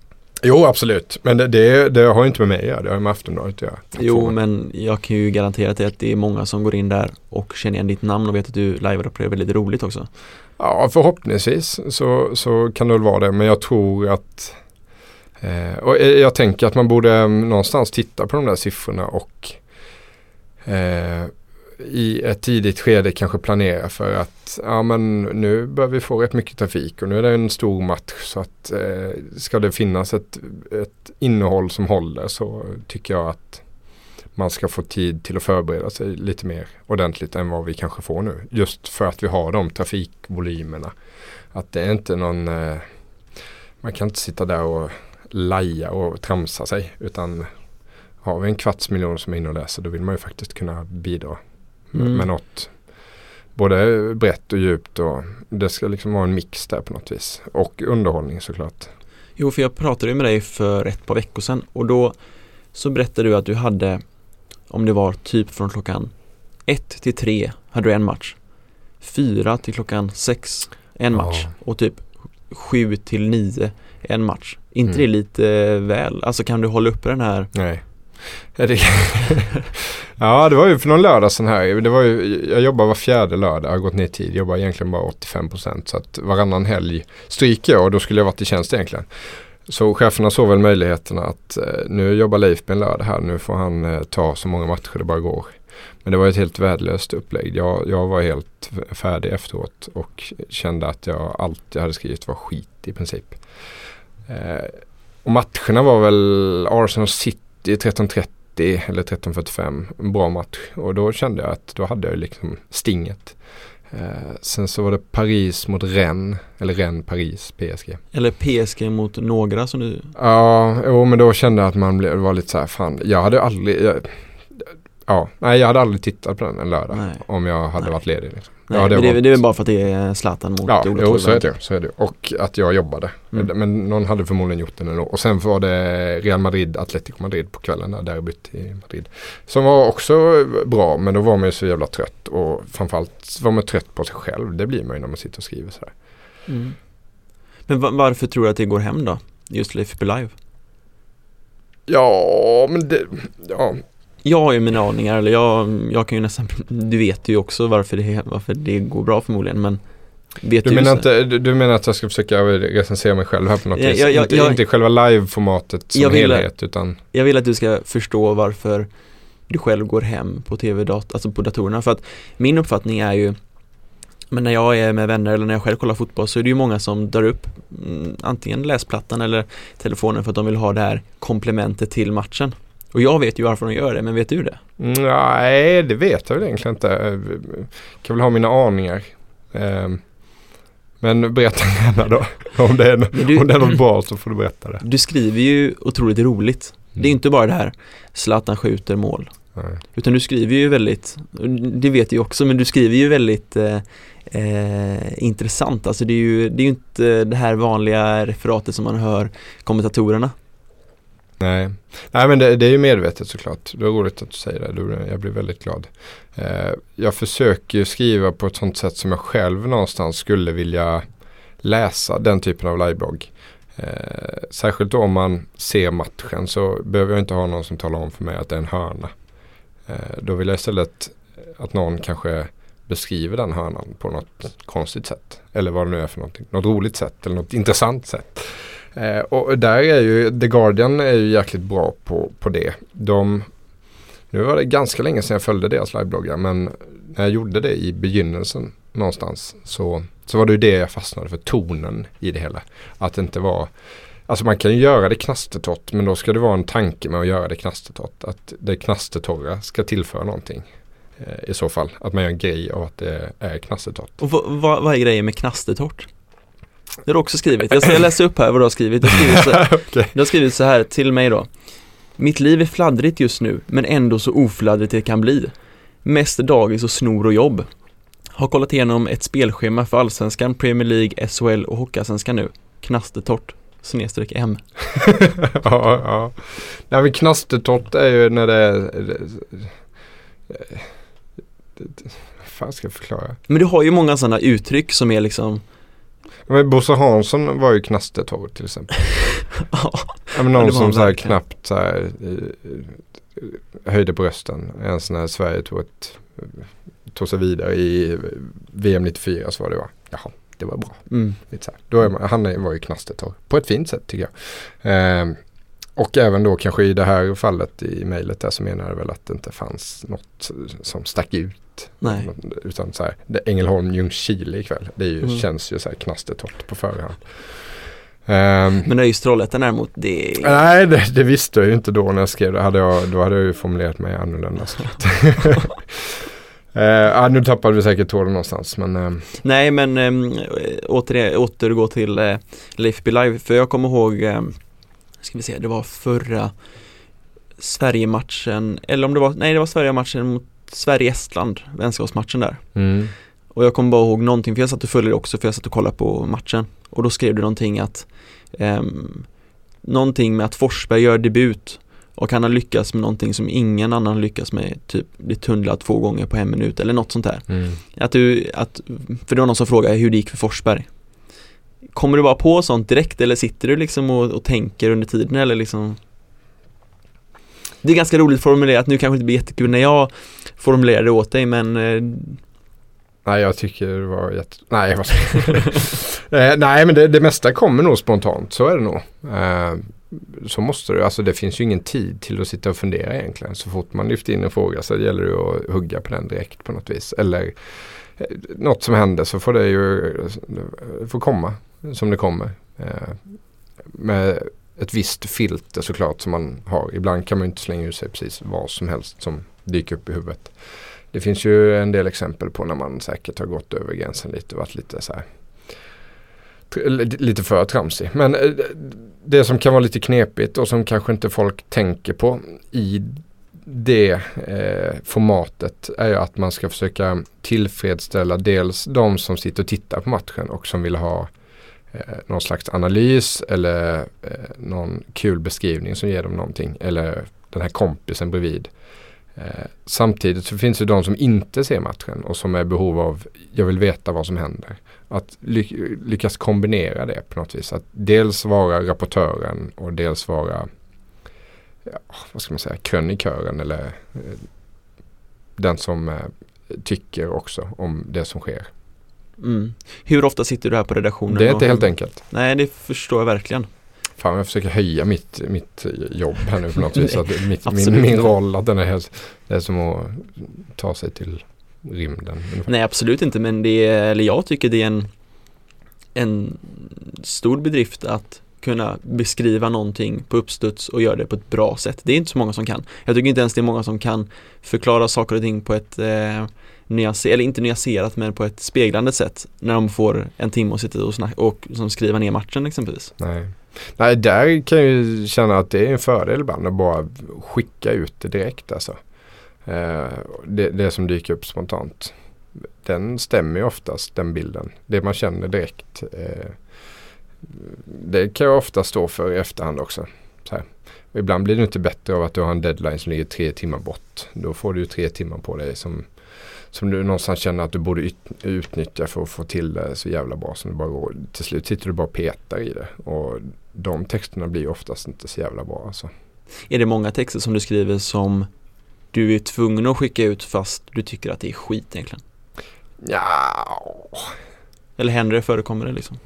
C: Jo, absolut. Men det, det, det har ju inte med mig att göra. Det har ju med Aftonbladet att göra.
B: Jo, men jag kan ju garantera till att det är många som går in där och känner igen ditt namn och vet att du live-rapporterar väldigt roligt också.
C: Ja, förhoppningsvis så, så kan det väl vara det. Men jag tror att eh, och jag tänker att man borde eh, någonstans titta på de där siffrorna och eh, i ett tidigt skede kanske planera för att ja men nu bör vi få rätt mycket trafik och nu är det en stor match så att eh, ska det finnas ett, ett innehåll som håller så tycker jag att man ska få tid till att förbereda sig lite mer ordentligt än vad vi kanske får nu. Just för att vi har de trafikvolymerna. Att det är inte någon, eh, man kan inte sitta där och laja och tramsa sig utan har vi en kvarts miljon som är inne och läser då vill man ju faktiskt kunna bidra
B: Mm.
C: med något både brett och djupt och det ska liksom vara en mix där på något vis. Och underhållning såklart.
B: Jo, för jag pratade ju med dig för ett par veckor sedan och då så berättade du att du hade, om det var typ från klockan ett till tre hade du en match. Fyra till klockan sex en match och typ sju till nio en match. inte
C: Mm.
B: det lite väl? Alltså kan du hålla uppe den här?
C: Nej. [LAUGHS] Ja, det, var ju för någon lördag sen här. Det var ju, jag jobbar var fjärde lördag, jag har gått ner i tid. Jobbar egentligen bara 85% så att varannan helg stryker jag och då skulle jag varit i tjänst egentligen. Så cheferna såg väl möjligheterna att eh, nu jobbar Leif på en lördag här, nu får han eh, ta så många matcher det bara går. Men det var ett helt värdelöst upplägg. Jag, jag var helt färdig efteråt och kände att jag, allt jag hade skrivit var skit i princip. Eh, och matcherna var väl Arsenal City 13.30 eller 13.45. En bra match. Och då kände jag att då hade jag liksom stinget. Eh, sen så var det Paris mot Rennes. Eller Rennes, Paris, PSG.
B: Eller PSG mot några som du
C: Ja, jo, men då kände jag att man blev, var lite så här, fan, jag hade aldrig, jag, ja, nej jag hade aldrig tittat på den en lördag.
B: Nej.
C: Om jag hade
B: Nej.
C: varit ledig. Liksom.
B: Nej,
C: Ja, det
B: men det, det är väl bara för att det är Zlatan mot
C: Ja,
B: Ola
C: jo, så är det. Så är det. Och att jag jobbade.
B: Mm.
C: Men någon hade förmodligen gjort den ändå. Och sen var det Real Madrid, Atletico Madrid på kvällen där, derbyt i Madrid. Som var också bra, men då var man ju så jävla trött. Och framförallt var man trött på sig själv. Det blir man ju när man sitter och skriver sådär.
B: Mm. Men va- varför tror du att det går hem då? Just Leif Live?
C: Ja, men det, ja.
B: Jag har ju mina aningar, eller jag, jag kan ju nästan, du vet ju också varför det, varför det går bra förmodligen men Vet
C: Du menar, inte, du, du menar att jag ska försöka recensera mig själv här på något vis? inte,
B: jag-
C: inte själva live-formatet som
B: vill-
C: helhet utan
B: Jag vill att du ska förstå varför du själv går hem på tv-dat, alltså på datorerna för att min uppfattning är ju men när jag är med vänner eller när jag själv kollar fotboll så är det ju många som drar upp mm, antingen läsplattan eller telefonen för att de vill ha det här komplementet till matchen. Och jag vet ju varför de gör det, men vet du det?
C: Nej, det vet jag väl egentligen inte. Jag kan väl ha mina aningar. Ehm, Men berätta gärna då. [LAUGHS] Om det, är,
B: du-
C: om det är något bra så får du berätta det.
B: Du skriver ju otroligt roligt. Det är inte bara det här Zlatan skjuter mål.
C: Nej.
B: Utan du skriver ju väldigt, det vet jag också, men du skriver ju väldigt eh, eh, intressant. Alltså det är ju det är inte det här vanliga referatet som man hör kommentatorerna.
C: Nej. Nej men det, det är ju medvetet såklart. Det är roligt att du säger det. Du- Jag blir väldigt glad. Eh, jag försöker ju skriva på ett sånt sätt som jag själv någonstans skulle vilja läsa den typen av liveblogg. Eh, särskilt då om man ser matchen så behöver jag inte ha någon som talar om för mig att det är en hörna. Eh, då vill jag istället att någon kanske beskriver den hörnan på något konstigt sätt. Eller vad det nu är för någonting. Något roligt sätt eller något intressant sätt. Eh, och där är ju The Guardian är ju jäkligt bra på, på det. De, nu var det ganska länge sedan jag följde deras livebloggar men när jag gjorde det i begynnelsen någonstans så, så var det ju det jag fastnade för, tonen i det hela. Att det inte var Alltså man kan ju göra det knastertorrt men då ska det vara en tanke med att göra det knastertorrt. Att det knastertorra ska tillföra någonting. Eh, I så fall. Att man gör en grej av att det är knastertorrt.
B: Och vad, vad, vad är grejen med knastertorrt? Det har du också skrivit. Jag ska läsa upp här vad du har skrivit. Du har skrivit, så,
C: Okej.
B: du har skrivit så här till mig då. Mitt liv är fladdrigt just nu, men ändå så ofladdrigt det kan bli. Mest dagis och snor och jobb. Har kollat igenom ett spelschema för Allsvenskan, Premier League, SHL och Hockeyallsvenskan nu. Knastertorrt. Snedstreck M.
C: ja, ja. Nej men knastertorrt är ju när det är... Vad fan ska jag förklara?
B: Men du har ju många sådana uttryck som är liksom
C: Men Bosse Hansson var ju knastertorr till exempel. [LAUGHS]
B: Ja,
C: men någon som så här knappt så här, eh, höjde brösten. En sån här Sverige tog, ett, tog sig vidare i VM 94 så var det va. Jaha, det var bra.
B: mm.
C: Lite så här. Då är man, han var ju knastertorr. På ett fint sätt tycker jag. Ehm, och även då kanske i det här fallet i mejlet där så menar jag väl att det inte fanns något som stack ut.
B: Nej.
C: Utan så här, det Ängelholm, Ljungskile ikväll. Det ju,
B: Mm.
C: känns ju så här knastertorrt på förhand. Ehm,
B: Men just Trollhättan däremot, det.
C: Nej, det, det visste jag ju inte då när jag skrev det. Hade jag, då hade jag ju formulerat mig annorlunda. såklart. [LAUGHS] uh, ja, nu tappade vi säkert tråden någonstans. Men ehm,
B: Nej men äm, åter, återgå till äh, Leif Be Live, för jag kommer ihåg, äm, ska vi se, det var förra Sverige-matchen, eller om det var, nej det var Sverige-matchen mot Sverige-Estland, vänskapsmatchen där.
C: mm,
B: Och jag kommer bara ihåg någonting, för jag satt och följde det också, för jag satt och kollade på matchen. Och då skrev du någonting att, um, någonting med att Forsberg gör debut och han har lyckats med någonting som ingen annan lyckats med, typ bli tunnlad två gånger på en minut eller något sånt där.
C: mm.
B: Att du, att, för det var någon som frågade hur det gick för Forsberg. Kommer du bara på sånt direkt eller sitter du liksom och, och tänker under tiden eller liksom det är ganska roligt formulerat, nu kanske det inte blir jättekul när jag formulerar det åt dig men eh,
C: Nej, jag tycker det var jätte... Nej, jag [LAUGHS] eh, Nej, men det, det mesta kommer nog spontant. Så är det nog. Eh, så måste det. Alltså det finns ju ingen tid till att sitta och fundera egentligen. Så fort man lyfter in en fråga så gäller det att hugga på den direkt på något vis. Eller eh, något som händer så får det ju eh, får komma som det kommer. Eh, med ett visst filter såklart som man har. Ibland kan man ju inte slänga ur sig precis vad som helst som dyker upp i huvudet. Det finns ju en del exempel på när man säkert har gått över gränsen lite och varit lite så här lite för tramsig. Men eh, det som kan vara lite knepigt och som kanske inte folk tänker på i det eh, formatet är ju att man ska försöka tillfredsställa dels de som sitter och tittar på matchen och som vill ha eh, någon slags analys eller eh, någon kul beskrivning som ger dem någonting. Eller den här kompisen bredvid. Eh, samtidigt så finns det de som inte ser matchen och som är i behov av, jag vill veta vad som händer. Att ly- lyckas kombinera det på något vis. Att dels vara rapportören och dels vara, ja, vad ska man säga, krönikören eller eh, den som eh, tycker också om det som sker
B: mm. Hur ofta sitter du här på redaktionen?
C: Det är
B: och-
C: inte helt enkelt.
B: Nej det förstår jag verkligen
C: Fan jag försöker höja mitt, mitt jobb här nu på något vis. Att mitt, min, min roll att den är helt, det är som att ta sig till rymden. ungefär.
B: Nej absolut inte men det är, eller jag tycker det är en En stor bedrift att kunna beskriva någonting på uppstuds och göra det på ett bra sätt. Det är inte så många som kan. Jag tycker inte ens det är många som kan förklara saker och ting på ett eh, nyanser, eller inte nyanserat men på ett speglande sätt när de får en timme att sitta och, snacka, och som skriva ner matchen exempelvis.
C: Nej. Nej, där kan jag ju känna att det är en fördel ibland att bara skicka ut det direkt alltså. Eh, det, det som dyker upp spontant. Den stämmer ju oftast den bilden. Det man känner direkt. Eh, det kan jag ofta stå för i efterhand också. Så här. Ibland blir det inte bättre av att du har en deadline som ligger tre timmar bort. Då får du ju tre timmar på dig som, som du någonstans känner att du borde ut, utnyttja för att få till det så jävla bra som det bara går. Till slut sitter du bara och petar i det. Och de texterna blir oftast inte så jävla bra alltså.
B: Är det många texter som du skriver som du är tvungen att skicka ut fast du tycker att det är skit egentligen?
C: Ja,
B: Eller händer det, förekommer det liksom?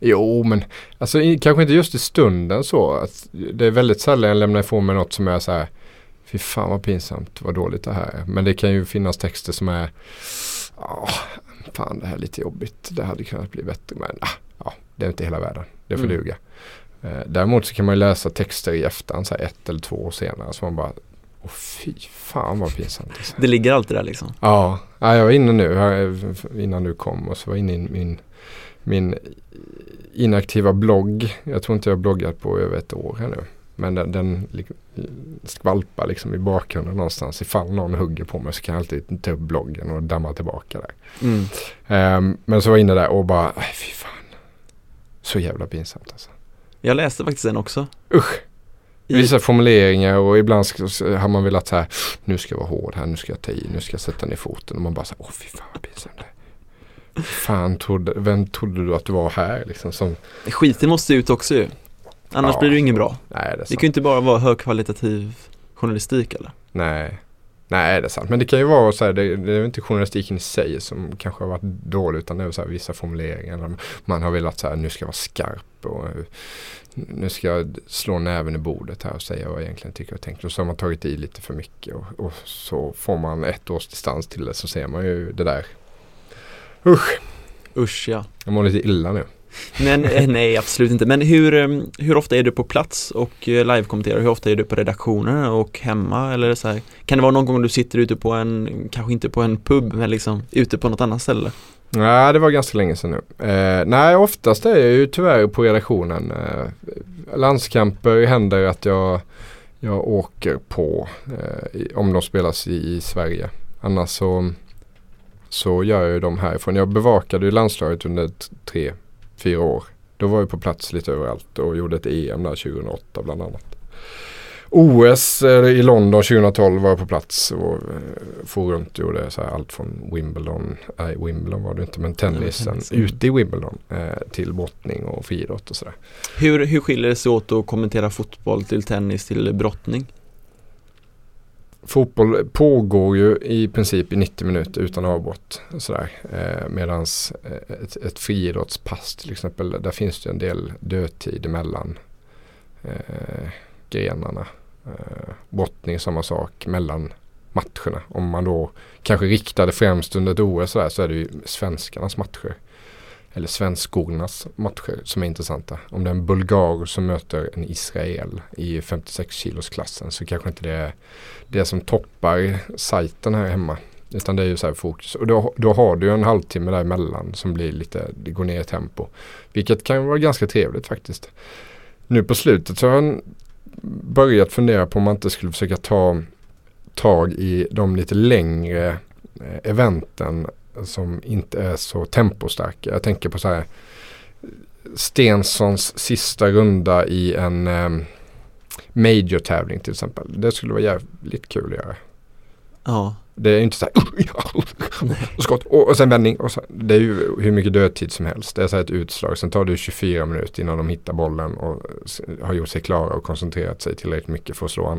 C: Jo, men alltså kanske inte just i stunden så. Att det är väldigt sällan jag lämnar ifrån mig något som är så här. Fy fan vad pinsamt, vad dåligt det här är. Men det kan ju finnas texter som är. Ja, fan det här är lite jobbigt. Det hade kunnat bli bättre. Men ah, ja, det är inte hela världen. Det får
B: Mm.
C: duga. Eh, däremot så kan man ju läsa texter i efterhand, så här ett eller två år senare. Så man bara. Åh fy fan vad pinsamt. Alltså.
B: Det ligger alltid där liksom.
C: Ja, ja, jag var inne nu innan du kom och så var jag inne i min, min inaktiva blogg. Jag tror inte jag har bloggat på över ett år här nu. Men den, den skvalpar liksom i bakgrunden någonstans. Ifall någon hugger på mig så kan jag alltid ta upp bloggen och damma tillbaka där.
B: Mm.
C: Ehm, men så var jag inne där och bara, fy fan. Så jävla pinsamt alltså.
B: Jag läste faktiskt den också.
C: Usch.
B: I-
C: Vissa formuleringar och ibland har man velat så här, nu ska jag vara hård här, nu ska jag ta i, nu ska jag sätta ner foten. Och man bara så här, åh fy fan vad pinsamt det. Fan, trodde, vem trodde du att du var här liksom? Som,
B: Skiten måste ut också ju. Annars
C: Ja.
B: blir det ju inget bra.
C: nej, det
B: Det kan ju inte bara vara högkvalitativ journalistik eller?
C: Nej. Nej det är sant. Men det kan ju vara så här, det, det är inte journalistiken i sig som kanske har varit dålig utan det är så här, vissa formuleringar. Man har velat så här, nu ska jag vara skarp och nu ska jag slå näven i bordet här och säga vad jag egentligen tycker och tänker. Och så har man tagit i lite för mycket och, och så får man ett års distans till det så ser man ju det där. Usch!
B: Usch ja.
C: Jag mår lite illa nu.
B: Men eh, nej, absolut inte. Men hur, eh, hur ofta är du på plats och eh, livekommenterar? Hur ofta är du på redaktionerna och hemma? Eller så här? Kan det vara någon gång du sitter ute på en, kanske inte på en pub, men liksom ute på något annat ställe?
C: Nej, det var ganska länge sedan nu. Eh, nej, oftast är jag ju tyvärr på redaktionen. Eh, landskamper händer att jag, jag åker på eh, om de spelas i, i Sverige. Annars så, så gör jag ju dem härifrån. Jag bevakade ju landslaget under tre, fyra år. Då var jag på plats lite överallt och gjorde ett EM där 2008 bland annat. OS eh, i London 2012 var jag på plats och eh, for runt och gjorde så allt från Wimbledon, nej Wimbledon var det inte men tennisen
B: tennis.
C: ute i Wimbledon eh, till brottning och friidrott och sådär.
B: Hur, hur skiljer det sig åt att kommentera fotboll till tennis till brottning?
C: Fotboll pågår ju i princip i 90 minuter utan avbrott. Sådär. Eh, Medan eh, ett, ett friidrottspass till exempel, där finns det en del dödtid emellan eh, grenarna. Eh, brottning samma sak mellan matcherna. Om man då kanske riktade främst under ett OS så är det ju svenskarnas matcher. Eller svenskornas matcher som är intressanta. Om det är en bulgar som möter en Israel i 56 kilos klassen så kanske inte det är det som toppar sajten här hemma. Utan det är ju så här fokus. Och då, då har du en halvtimme däremellan som blir lite, det går ner i tempo. Vilket kan vara ganska trevligt faktiskt. Nu på slutet så har jag börjat fundera på om man inte skulle försöka ta tag i de lite längre eh, eventen som inte är så tempostarka. Jag tänker på så här Stensons sista runda i en eh, major-tävling till exempel. Det skulle vara jävligt kul att göra.
B: Ja,
C: Det är inte så här [LAUGHS] och skott och, och sen vändning. Och så, det är ju hur mycket dödtid som helst. Det är så här ett utslag. Sen tar det 24 minuter innan de hittar bollen och har gjort sig klara och koncentrerat sig tillräckligt mycket för att slå.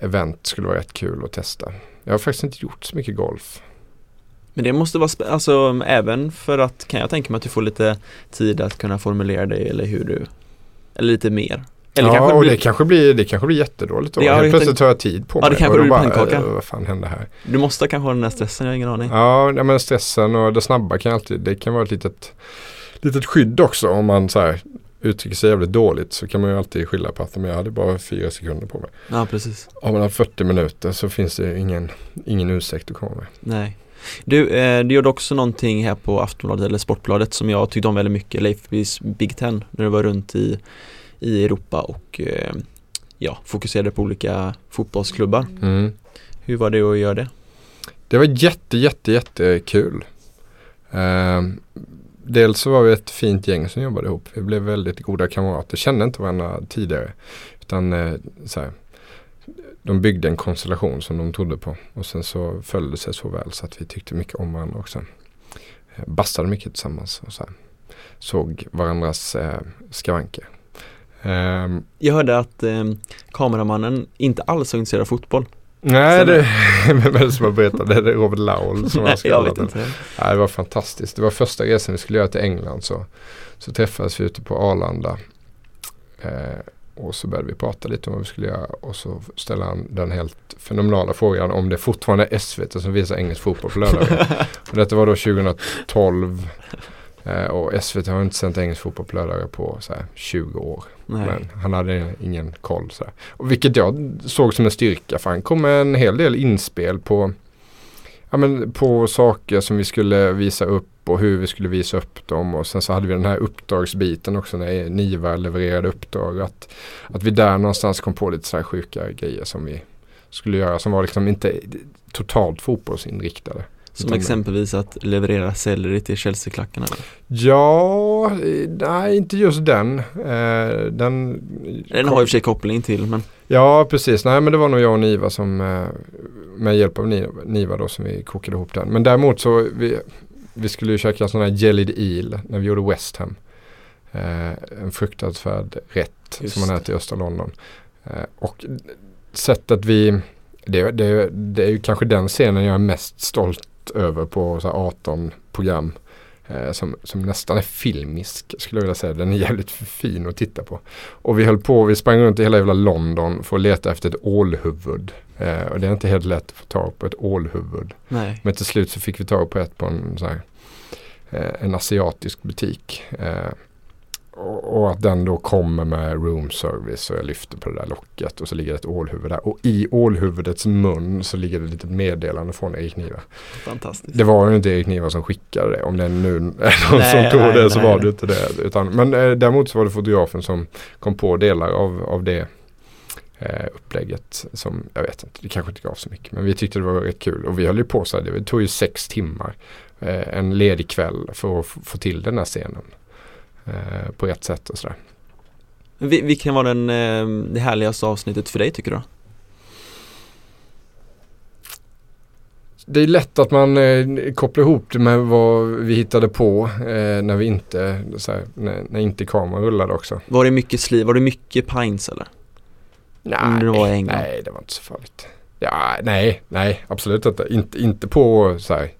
C: event skulle vara rätt kul att testa. Jag har faktiskt inte gjort så mycket golf.
B: men det måste vara, alltså även för att kan jag tänka mig att du får lite tid att kunna formulera dig eller hur du, eller lite mer. Eller
C: ja,
B: kanske
C: och
B: blir-
C: det kanske blir, det kanske blir jättedåligt då.
B: Ja,
C: Helt plötsligt tar jag tid på
B: Ja, det
C: mig.
B: kanske
C: och
B: blir pannkaka.
C: eh, vad fan hände här?
B: Du måste kanske ha den där stressen, jag har ingen aning.
C: Ja, ja, men stressen och det snabba kan alltid, det kan vara ett litet, litet skydd också. Om man så här uttrycker sig jävligt dåligt så kan man ju alltid skylla på att men jag hade bara fyra sekunder på mig.
B: Ja, precis.
C: Har man 40 minuter så finns det ingen, ingen ursäkt att komma med.
B: Nej. Du, eh, du gjorde också någonting här på Aftonbladet eller Sportbladet som jag tyckte om väldigt mycket, Leif Bys Big Ten, när du var runt i, i Europa och eh, ja, fokuserade på olika fotbollsklubbar.
C: Mm.
B: Hur var det att göra det?
C: Det var jätte, jätte, jätte kul. Dels så var vi ett fint gäng som jobbade ihop. Vi blev väldigt goda kamrater, kände inte varandra tidigare. Utan eh, så här, de byggde en konstellation som de trodde på. Och sen så följde det sig så väl så att vi tyckte mycket om varandra också. Eh, bastade mycket tillsammans och så här. Såg varandras eh, skavanker. Ehm.
B: Jag hörde att eh, kameramannen inte alls var intresserad av fotboll
C: nej,
B: Sen-
C: det, [LAUGHS] vem är det som har berättat det? Det är Robert Laul som har
B: Nej,
C: skrivit den.
B: inte.
C: Ja, det var fantastiskt. Det var första resan vi skulle göra till England så, så träffades vi ute på Arlanda. Eh, och så började vi prata lite om vad vi skulle göra och så ställde han den helt fenomenala frågan om det fortfarande är SVT som visar engelsk fotboll på lördagar. [LAUGHS] och detta var då 2012 eh, och SVT har inte sänt engelsk fotboll på lördagar på så här, 20 år.
B: Nej.
C: Men han hade ingen koll. Så. Och vilket jag såg som en styrka för han kom med en hel del inspel på, ja, men på saker som vi skulle visa upp och hur vi skulle visa upp dem. Och sen så hade vi den här uppdragsbiten också när Niva levererade uppdrag. Att, att vi där någonstans kom på lite så här sjuka grejer som vi skulle göra som var liksom inte totalt fotbollsinriktade.
B: Som
C: Utan-
B: exempelvis att leverera selleri till Chelsea-klackarna.
C: Ja, eh, nej inte just den. Eh, den
B: Den har i och för sig koppling till men
C: Ja, precis. Nej, men det var nog jag och Niva som eh, med hjälp av Niva, då som vi kokade ihop den. Men däremot så vi, vi skulle ju käka sån här jellied eel när vi gjorde West Ham. Eh, en fruktansvärd rätt
B: Just
C: som man äter i östra London. Eh, och sättet vi, det, det, det är ju kanske den scenen jag är mest stolt över på så här 18 program. Eh, som, som nästan är filmisk skulle jag vilja säga. Den är jävligt fin att titta på. Och vi höll på, vi sprang runt i hela jävla London för att leta efter ett ålhuvud. Eh, och det är inte helt lätt att få tag på ett ålhuvud.
B: nej.
C: Men till slut så fick vi tag på ett på en, här, eh, en asiatisk butik. Och, och att den då kommer med room service och jag lyfter på det där locket och så ligger ett ålhuvud där. Och i ålhuvudets mun så ligger det ett litet meddelande från Erik Niva.
B: Fantastiskt.
C: Det var ju inte Erik Niva som skickade det. Om det nu är [LAUGHS] någon
B: Nej,
C: som tog
B: nej,
C: det så
B: nej,
C: var
B: nej.
C: det inte det. Utan, men eh, däremot så var det fotografen som kom på delar av, av det eh, upplägget. Som jag vet inte, det kanske inte gav så mycket. Men vi tyckte det var rätt kul. Och vi höll ju på så här, det tog ju sex timmar. Eh, en ledig kväll för att få till den här scenen. Eh, på rätt sätt och sådär.
B: Vi- Vilken var den, eh, det härligaste avsnittet för dig tycker du?
C: Det är lätt att man eh, kopplar ihop det med vad vi hittade på eh, när vi inte, här, när, när inte kameran rullade också.
B: Var det mycket sliv, var det mycket pints eller? Om det var
C: nej, det var inte så farligt. Ja, nej, nej, absolut inte. Inte, inte på så här.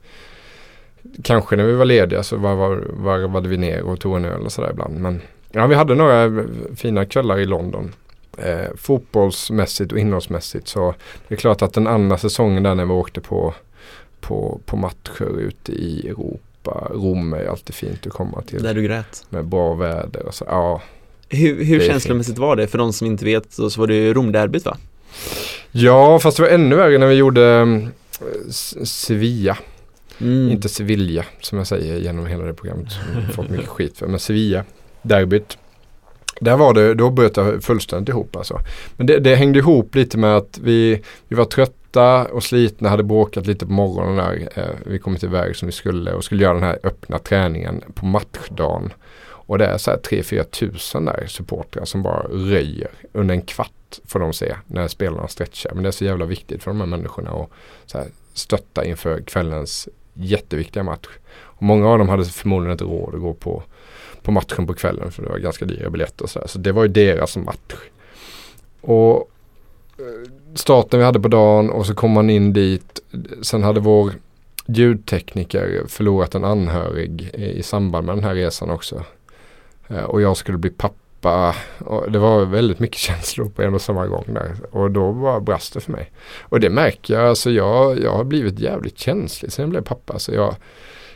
C: Kanske när vi var lediga så var, var, varvade vi ner och tog en öl och sådär ibland. Men ja, vi hade några fina kvällar i London. Eh, fotbollsmässigt och innehållsmässigt så det är klart att den andra säsongen där när vi åkte på, på, på matcher ute i Europa. Rom är alltid fint att komma till.
B: Där du grät?
C: Med bra väder och så. Ja,
B: Hur, hur känslomässigt var det? För de som inte vet så, så var det ju Romderbyt va?
C: Ja, fast det var ännu värre när vi gjorde eh, Sevilla.
B: Mm.
C: Inte Sevilla som jag säger genom hela det programmet. Som fått mycket skit för. Men Sevilla, derbyt. Där var det, då bröt jag fullständigt ihop alltså. Men det, det hängde ihop lite med att vi, vi var trötta och slitna, hade bråkat lite på morgonen där. Eh, vi kom inte iväg som vi skulle och skulle göra den här öppna träningen på matchdagen. Och det är så här 3-4 tusen där supportrar som bara röjer under en kvart får de se när spelarna stretchar. Men det är så jävla viktigt för de här människorna att så här, stötta inför kvällens jätteviktiga match. Och många av dem hade förmodligen inte råd att gå på, på matchen på kvällen för det var ganska dyra biljetter och sådär. Så det var ju deras match. Och eh, starten vi hade på dagen och så kom man in dit. Sen hade vår ljudtekniker förlorat en anhörig i, samband med den här resan också. Eh, och jag skulle bli pappa. Och det var väldigt mycket [LAUGHS] känslor på en och samma gång där. Och då bara brast det för mig. Och det märker jag. Alltså jag, jag har blivit jävligt känslig sen jag blev pappa. Så jag,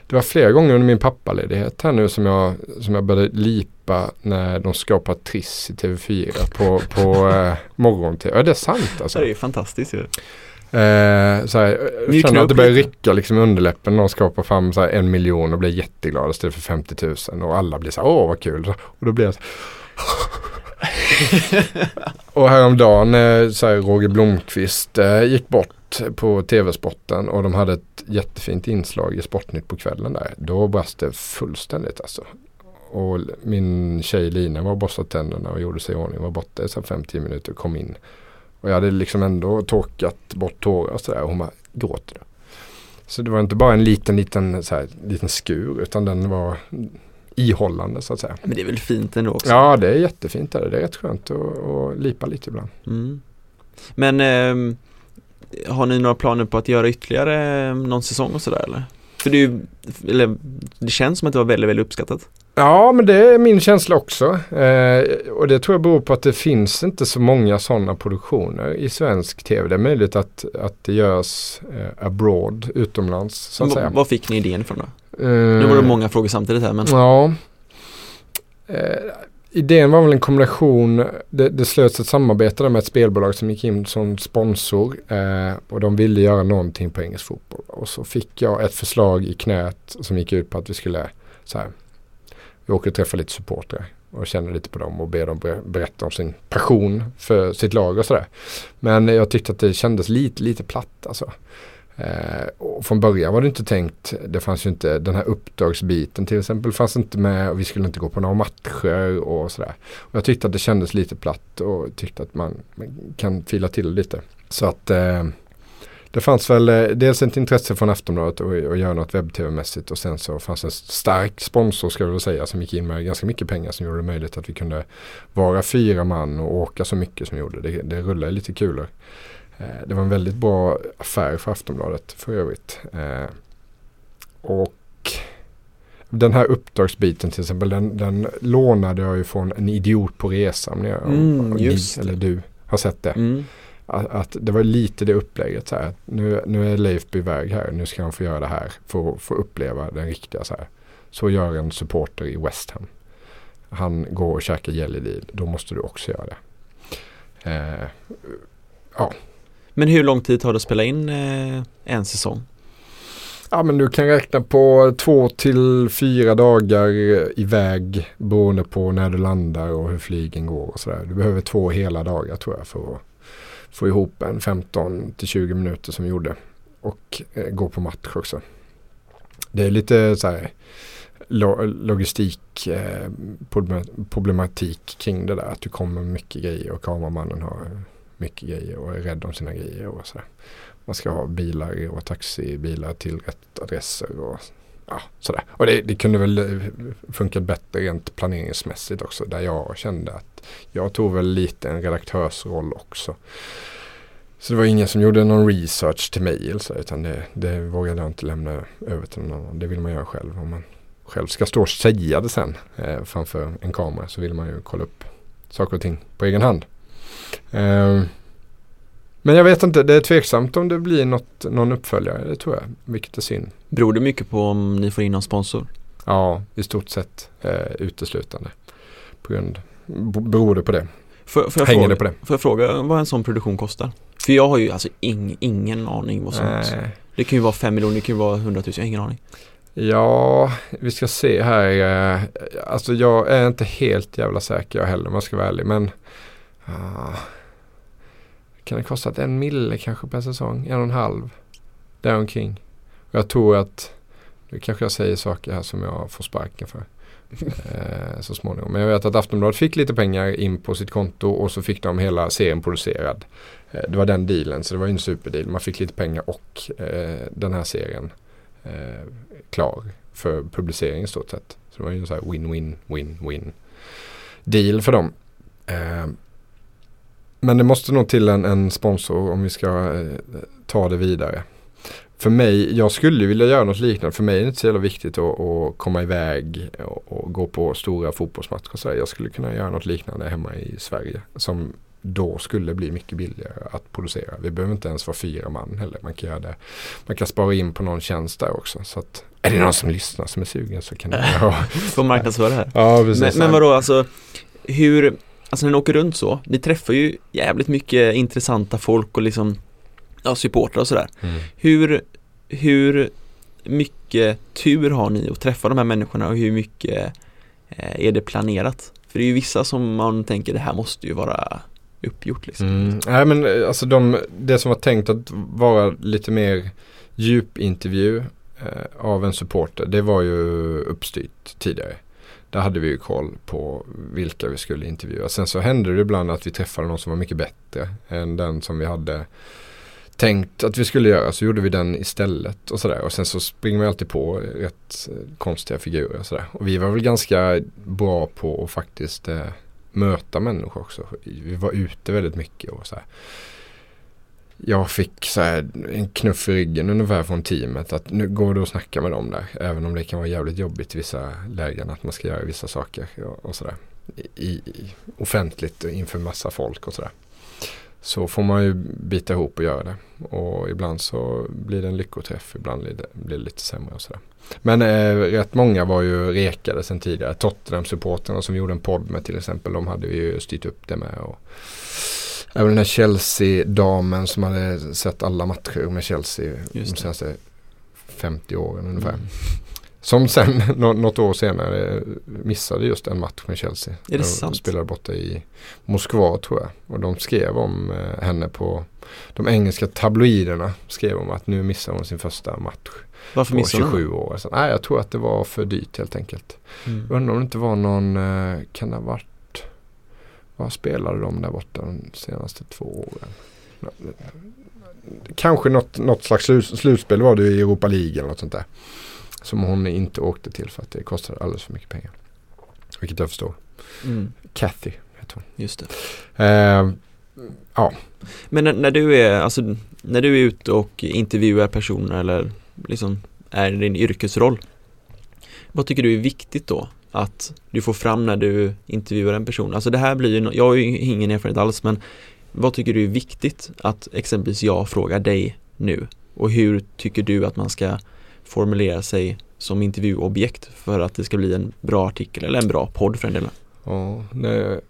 C: det var flera gånger under min pappaledighet här nu som jag, som jag började lipa när de skapar Triss i TV4 på, på [LAUGHS] eh, morgon-TV. Ja det är sant alltså.
B: Det är ju fantastiskt ju.
C: Eh, så här, jag känner att det börjar rycka liksom underläppen när de skapar fram så här, en miljon och blir jätteglada istället för 50 000 och alla blir så åh vad kul. Och då blir jag så och häromdagen eh, så här, Roger Blomqvist eh, gick bort på TV-sporten och de hade ett jättefint inslag i Sportnytt på kvällen där. Då brast det fullständigt alltså. Och min tjej Lina var och borstade tänderna och gjorde sig i ordning. Var borta i 5-10 minuter och kom in. Och jag hade liksom ändå torkat bort tårar och sådär. Och hon bara, gråter? Så det var inte bara en liten, liten, så här, liten skur utan den var ihållande så att säga.
B: Men det är väl fint ändå också?
C: Ja, det är jättefint. Där. Det är rätt skönt att, att lipa lite ibland.
B: Mm. Men eh, har ni några planer på att göra ytterligare någon säsong och sådär eller? För det, ju, eller, det känns som att det var väldigt, väldigt uppskattat.
C: Ja, men det är min känsla också. Eh, och det tror jag beror på att det finns inte så många sådana produktioner i svensk tv. Det är möjligt att, att det görs eh, abroad, utomlands så att
B: V-
C: säga.
B: Var fick ni idén ifrån då?
C: Eh,
B: Nu var det många frågor samtidigt här men
C: Ja. Eh, idén var väl en kombination. Det, det slöts ett samarbete där med ett spelbolag som gick in som sponsor. Eh, och de ville göra någonting på engelsk fotboll. Och så fick jag ett förslag i knät som gick ut på att vi skulle så här, vi åker och träffar lite supportrar och känner lite på dem och ber dem ber- berätta om sin passion för sitt lag och sådär. Men jag tyckte att det kändes lite, lite platt alltså. Eh, och från början var det inte tänkt, det fanns ju inte den här uppdragsbiten till exempel fanns inte med och vi skulle inte gå på några matcher och sådär. Och jag tyckte att det kändes lite platt och tyckte att man, man kan fila till lite. Så att eh, det fanns väl eh, dels ett intresse från Aftonbladet att, att göra något webb-tv-mässigt och sen så fanns en stark sponsor ska jag väl säga som gick in med ganska mycket pengar som gjorde det möjligt att vi kunde vara fyra man och åka så mycket som vi gjorde. Det, det rullade lite kulor. Eh, Det var en väldigt bra affär för Aftonbladet för övrigt. Eh, Och den här uppdragsbiten till exempel den, den lånade jag ju från en idiot på resan. När jag,
B: Mm,
C: ni, eller du har sett det.
B: mm.
C: Att, att det var lite det upplägget så här. Nu, nu är Leif iväg här. Nu ska han få göra det här. För att få uppleva den riktiga så här. Så gör en supporter i West Ham. Han går och käkar jelly deal. Då måste du också göra det. Eh,
B: men hur lång tid tar det att spela in eh, en säsong?
C: Ja men du kan räkna på två till fyra dagar iväg beroende på när du landar och hur flygen går och sådär. Du behöver två hela dagar tror jag för att få ihop en 15 till 20 minuter som vi gjorde. Och eh, gå på match också. Det är lite så här lo- logistik eh, problematik kring det där. Att du kommer med mycket grejer och kameramannen har mycket grejer och är rädd om sina grejer och sådär. Man ska ha bilar och taxibilar till rätt adresser och ja, sådär. Och det, det kunde väl funka bättre rent planeringsmässigt också. Där jag kände att jag tog väl lite en redaktörsroll också. Så det var ingen som gjorde någon research till mig eller så, utan det, det vågade jag inte lämna över till någon annan. Det vill man göra själv. Om man själv ska stå och säga det sen eh, framför en kamera så vill man ju kolla upp saker och ting på egen hand. Eh, men jag vet inte, det är tveksamt om det blir något, någon uppföljare, det tror jag, vilket är synd.
B: Beror det mycket på om ni får in någon sponsor?
C: Ja, i stort sett eh, uteslutande. På grund, beror det på det.
B: Får, jag
C: Hänger
B: fråga,
C: det på det?
B: får jag fråga vad en sån produktion kostar? För jag har ju alltså ing, ingen aning vad sånt
C: Nej.
B: Det kan ju vara 5 miljoner, det kan ju vara 100 000, jag har ingen aning
C: Ja, vi ska se här. eh, Alltså jag är inte helt jävla säker jag heller om jag ska vara ärlig. Men kan det kosta att en mille kanske per säsong? En och en halv? Däromkring. Och jag tror att nu kanske jag säger saker här som jag får sparken för. [LAUGHS] eh, så småningom. Men jag vet att Aftonbladet fick lite pengar in på sitt konto och så fick de hela serien producerad. Eh, det var den dealen så det var ju en superdeal. Man fick lite pengar och eh, den här serien eh, klar för publicering i stort sett. Så det var ju en sån här win-win-win-win deal för dem. Men det måste nog till en, en sponsor om vi ska eh, ta det vidare. För mig, jag skulle vilja göra något liknande. För mig är det inte så jävla viktigt att, att komma iväg och, och gå på stora fotbollsmatcher. Så jag skulle kunna göra något liknande hemma i Sverige. Som då skulle bli mycket billigare att producera. Vi behöver inte ens vara fyra man heller. Man kan, göra det. Man kan spara in på någon tjänst där också. Så att, är det någon som lyssnar som är sugen så kan [LAUGHS] det ja.
B: Får marknadsföra det här
C: ja, precis.
B: men, men vadå alltså Hur, alltså när ni åker runt så, ni träffar ju jävligt mycket intressanta folk och liksom Ja, supportrar och sådär
C: Mm.
B: Hur, hur mycket tur har ni att träffa de här människorna och hur mycket eh, är det planerat? För det är ju vissa som man tänker det här måste ju vara uppgjort liksom.
C: Mm. Nej men eh, alltså de, det som var tänkt att vara lite mer djupintervju eh, av en supporter det var ju uppstyrt tidigare. Där hade vi ju koll på vilka vi skulle intervjua. Sen så hände det ibland att vi träffade någon som var mycket bättre än den som vi hade tänkt att vi skulle göra. Så gjorde vi den istället och sådär. Och sen så springer vi alltid på rätt eh, konstiga figurer och sådär. Och vi var väl ganska bra på att faktiskt eh, möta människor också. Vi var ute väldigt mycket och sådär. Jag fick så här, en knuff i ryggen ungefär från teamet att nu går det att snacka med dem där. Även om det kan vara jävligt jobbigt i vissa lägen att man ska göra vissa saker och, och sådär. I, i, offentligt inför massa folk och sådär. Så får man ju bita ihop och göra det. Och ibland så blir det en lyckoträff, ibland blir det, blir det lite sämre och sådär. Men eh, rätt många var ju rekade sen tidigare. Tottenham-supporterna som vi gjorde en podd med till exempel, de hade vi ju styrt upp det med. Och även den här Chelsea-damen som hade sett alla matcher med Chelsea de senaste 50 åren ungefär. Mm. Som sen [LAUGHS] något år senare missade just en match med Chelsea.
B: Är det de sant?
C: spelade borta i Moskva tror jag. Och de skrev om eh, henne på de engelska tabloiderna. Skrev om att nu missar hon sin första match.
B: Varför missade
C: hon? 27 år. Så, nej, jag tror att det var för dyrt helt enkelt. Mm. Undrar om det inte var någon, eh, kan det ha varit, vad spelade de där borta de senaste två åren? Kanske något, något slags slutspel var det i Europa League eller något sånt där. Som hon inte åkte till för att det kostade alldeles för mycket pengar. Vilket jag förstår. Mm. Kathy heter hon.
B: Just
C: det. Eh, ja.
B: Men när, när, du är, alltså, när du är ute och intervjuar personer eller liksom är din yrkesroll. Vad tycker du är viktigt då? Att du får fram när du intervjuar en person. Alltså det här blir ju, jag har ju ingen erfarenhet alls men vad tycker du är viktigt att exempelvis jag frågar dig nu? Och hur tycker du att man ska formulera sig som intervjuobjekt för att det ska bli en bra artikel eller en bra podd för en del.
C: Ja, det,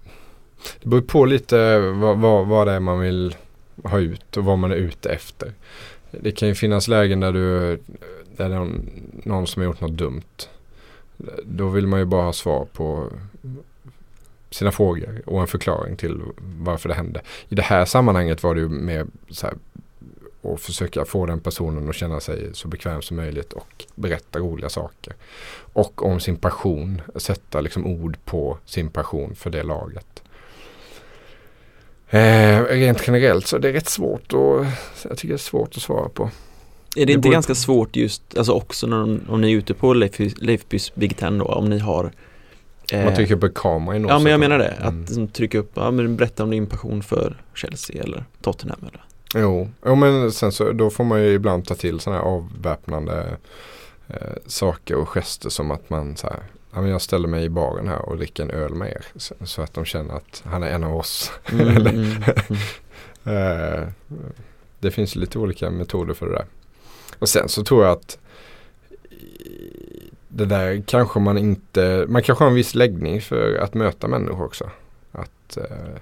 C: det beror på lite vad, vad, vad det är man vill ha ut och vad man är ute efter. Det kan ju finnas lägen där du där någon, någon som har gjort något dumt. Då vill man ju bara ha svar på sina frågor och en förklaring till varför det hände. I det här sammanhanget var det ju mer så här och försöka få den personen att känna sig så bekväm som möjligt och berätta roliga saker. Och om sin passion, sätta liksom ord på sin passion för det laget. Eh, rent generellt så är det rätt svårt och jag tycker det är svårt att svara på.
B: Är det, det inte ganska svårt just, alltså också när, om ni är ute på Leifbys Big Ten då, om ni har
C: eh, Man trycker upp en kamera i
B: något Ja men jag menar det, att mm. liksom, trycka upp, ja men berätta om din passion för Chelsea eller Tottenham eller
C: Jo, jo men sen så då får man ju ibland ta till sådana här avväpnande eh, saker och gester som att man så här, ja, men jag ställer mig i baren här och dricker en öl med er. Så, så att de känner att han är en av oss. Mm, [LAUGHS] mm, mm. [LAUGHS] eh, det finns lite olika metoder för det där. Och sen så tror jag att det där kanske man inte, man kanske har en viss läggning för att möta människor också. Att eh,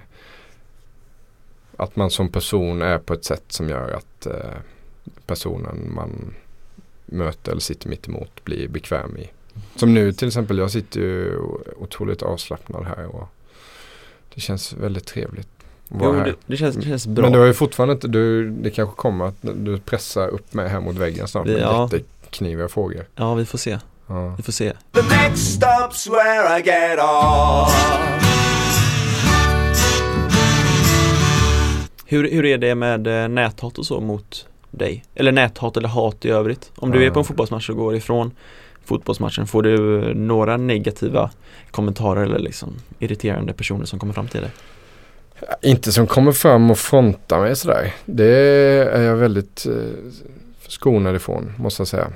C: att man som person är på ett sätt som gör att eh, personen man möter eller sitter mitt emot blir bekväm i. Som nu till exempel, jag sitter ju otroligt avslappnad här och det känns väldigt trevligt.
B: Jo, det, det, känns, det känns bra.
C: Men du har ju fortfarande inte, du, det kanske kommer att du pressar upp mig här mot väggen snart med ja. jättekniviga frågor.
B: Ja, vi får se. Ja. Vi får se.
A: The next stop's where I get off.
B: Hur, hur är det med eh, näthat och så mot dig? Eller näthat eller hat i övrigt? Om du är på en fotbollsmatch och går ifrån fotbollsmatchen, får du några negativa kommentarer eller liksom irriterande personer som kommer fram till dig?
C: Inte som kommer fram och frontar mig sådär. Det är jag väldigt eh, skonad ifrån måste jag säga.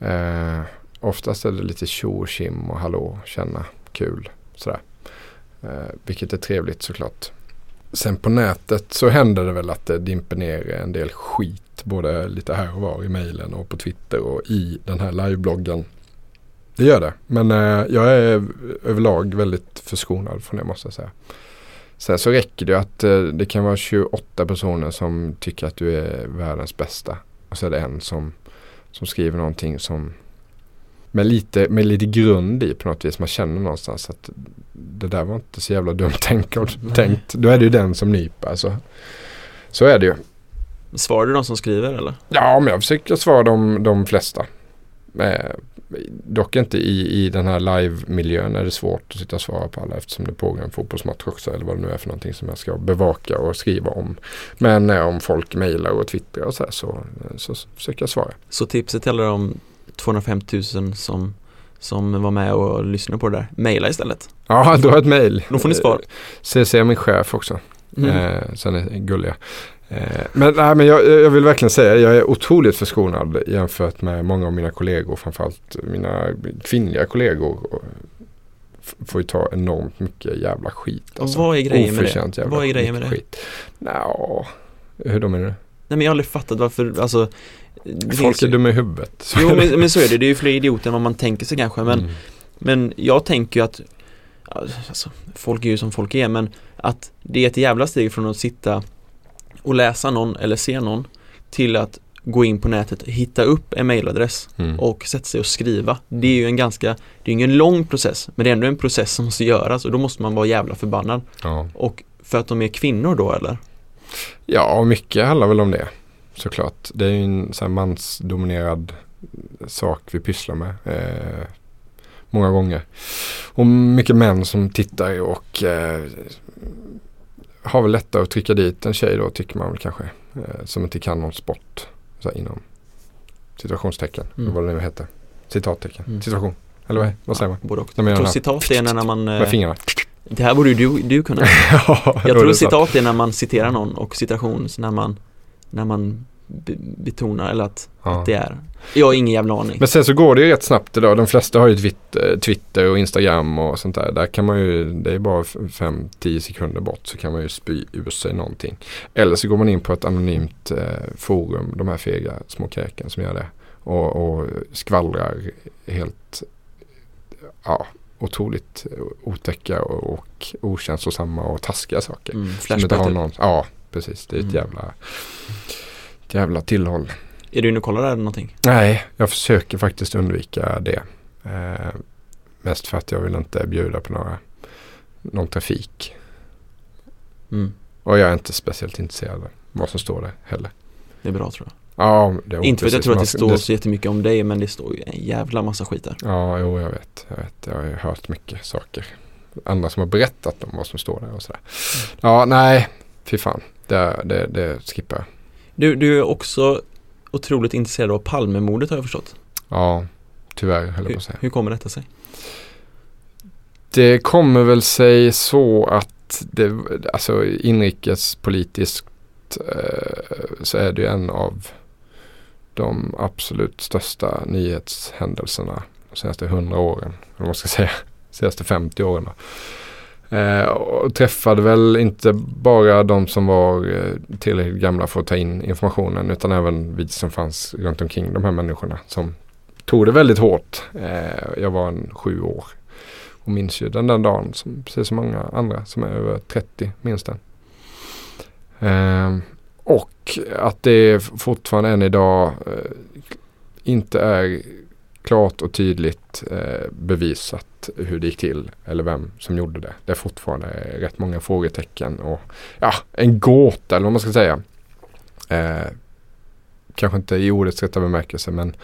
C: Eh, oftast är det lite tjo och tjim och hallå, känna, kul sådär. Eh, vilket är trevligt såklart. Sen på nätet så händer det väl att det dimper ner en del skit både lite här och var i mejlen och på Twitter och i den här livebloggen. Det gör det. Men eh, jag är överlag väldigt förskonad från det måste jag säga. Sen så räcker det att eh, det kan vara 28 personer som tycker att du är världens bästa. Och så är det en som, som skriver någonting som med, lite, med lite grund i på något vis. Man känner någonstans att det där var inte så jävla dumt tänkt. tänkt. Då är det ju den som nyper. Alltså. Så är det ju.
B: Svarar du de som skriver eller?
C: Ja, men jag försöker svara de, de flesta. Eh, dock inte i, i den här live-miljön är det svårt att sitta och svara på alla eftersom det pågår en fotbollsmatch också eller vad det nu är för någonting som jag ska bevaka och skriva om. Men eh, om folk mejlar och twittrar och så här så, så försöker jag svara.
B: Så tipset till de 250 000 som, som var med och lyssnade på det där, mejla istället.
C: Ja, [LAUGHS] då ett mejl.
B: Då får ni svar.
C: CC är min chef också.
B: Mm.
C: Eh, sen är gulliga. Eh, men, nej, men jag, jag vill verkligen säga jag är otroligt förskonad jämfört med många av mina kollegor. Framförallt mina kvinnliga kollegor. Får ju ta enormt mycket jävla skit.
B: Och vad är grejen med det? Vad är grejen med det?
C: Skit. Nå, hur då menar du?
B: Nej men jag har aldrig fattat varför, alltså
C: Folk är
B: ju-
C: dumma i huvudet.
B: Jo men, men så är det, det är ju fler idioter än vad man tänker sig kanske men,
C: Mm.
B: men jag tänker ju att alltså, Folk är ju som folk är men att det är ett jävla steg från att sitta och läsa någon eller se någon till att gå in på nätet, hitta upp en mailadress
C: Mm.
B: och sätta sig och skriva. Det är ju en ganska, det är ingen lång process men det är ändå en process som måste göras och då måste man vara jävla förbannad.
C: Ja.
B: Och för att de är kvinnor då eller?
C: Ja, mycket handlar väl om det. Såklart. Det är ju en sån här mansdominerad sak vi pysslar med. Eh, många gånger. Och mycket män som tittar och eh, har väl lättare att trycka dit en tjej då tycker man väl kanske. Eh, som inte kan någon sport. Så här, inom situationstecken.
B: Mm.
C: Vad det nu heter. Citattecken.
B: Mm.
C: Situation. Eller vad, vad säger man?
B: Både och. Jag tror citat är när man
C: Med
B: eh,
C: fingrarna.
B: Det här borde ju du, du kunna [LAUGHS]
C: ja,
B: Jag tror citat är när man citerar någon och citation när man När man betonar eller att,
C: Ja.
B: att det är Jag har ingen jävla aning
C: Men sen så går det ju rätt snabbt idag. De flesta har ju Twitter, Twitter och Instagram och sånt där. Där kan man ju, det är bara 5-10 sekunder bort så kan man ju spy ur sig någonting. Eller så går man in på ett anonymt eh, forum, de här fega små kräken som gör det. Och, och skvallrar helt, ja, otroligt otäcka och, och okänslosamma och taskiga saker.
B: mm,
C: Som inte har
B: Flashback
C: någon, ja, precis. Det är ett
B: Mm.
C: jävla, jävla tillhåll.
B: Är du inne och kollar där någonting?
C: Nej, jag försöker faktiskt undvika det. Eh, mest för att jag vill inte bjuda på några, någon trafik.
B: Mm,
C: Och jag är inte speciellt intresserad av vad som står där heller.
B: det är bra tror jag
C: Ja, det är
B: Inte för att jag tror att det står så jättemycket om dig men det står ju en jävla massa skit där
C: Ja, jo, jag vet. Jag vet. Jag har ju hört mycket saker. Andra som har berättat om vad som står där och sådär. Ja, nej, fy fan. Det, det, det skippar jag.
B: Du, du är också otroligt intresserad av Palmemordet har jag förstått
C: Ja, tyvärr höll jag på
B: hur,
C: att säga.
B: hur kommer detta sig?
C: Det kommer väl sig så att det, alltså inrikespolitiskt eh, så är det ju en av de absolut största nyhetshändelserna de senaste hundra åren. Eller vad man ska säga, [LAUGHS] senaste 50 åren. Då. Eh, och träffade väl inte bara de som var eh, tillräckligt gamla för att ta in informationen utan även vi som fanns runt omkring de här människorna som tog det väldigt hårt. Eh, jag var en sju år och minns ju den där dagen som precis som många andra som är över 30 minns den. Ehm, och att det fortfarande än idag eh, inte är klart och tydligt eh, bevisat hur det gick till eller vem som gjorde det. Det är fortfarande rätt många frågetecken och ja, en gåta eller vad man ska säga. Eh, kanske inte i ordets rätta bemärkelse men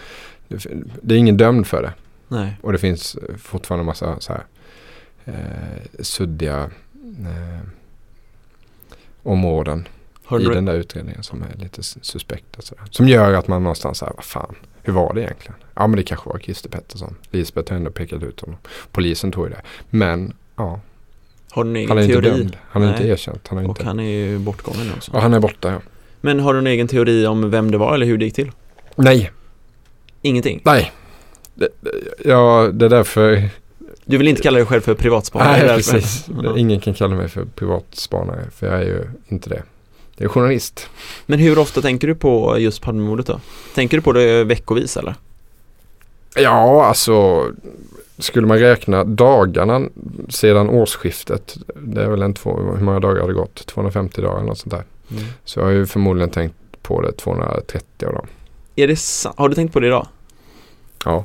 C: det, det är ingen dömd för det.
B: Nej,
C: Och det finns fortfarande en massa så här eh, suddiga eh, områden i den där utredningen som är lite suspekta. Som gör att man någonstans säger vad fan, hur var det egentligen? Ja men det kanske var Christer Pettersson. Lisbeth har ändå pekat ut honom. Polisen ju det. Men ja,
B: har du en egen
C: han är inte
B: teori?
C: dömd. Han är inte
B: Nej.
C: erkänt. Han är
B: Och
C: inte...
B: han är ju bortgången också
C: Ja, han är borta ja.
B: Men har du en egen teori om vem det var eller hur det gick till?
C: Nej,
B: Ingenting?
C: nej. Det, ja, det är därför
B: Du vill inte kalla dig själv för privatspanare?
C: Nej, precis. Ingen kan kalla mig för privatspanare för jag är ju inte det. Jag är journalist.
B: Men hur ofta tänker du på just Palmemordet då? Tänker du på det veckovis eller?
C: Ja, alltså skulle man räkna dagarna sedan årsskiftet. Det är väl en två, hur många dagar har det gått? 250 dagar eller något sånt där.
B: Mm.
C: Så jag har ju förmodligen tänkt på det 230 av dem.
B: Är det Har du tänkt på det idag?
C: Ja.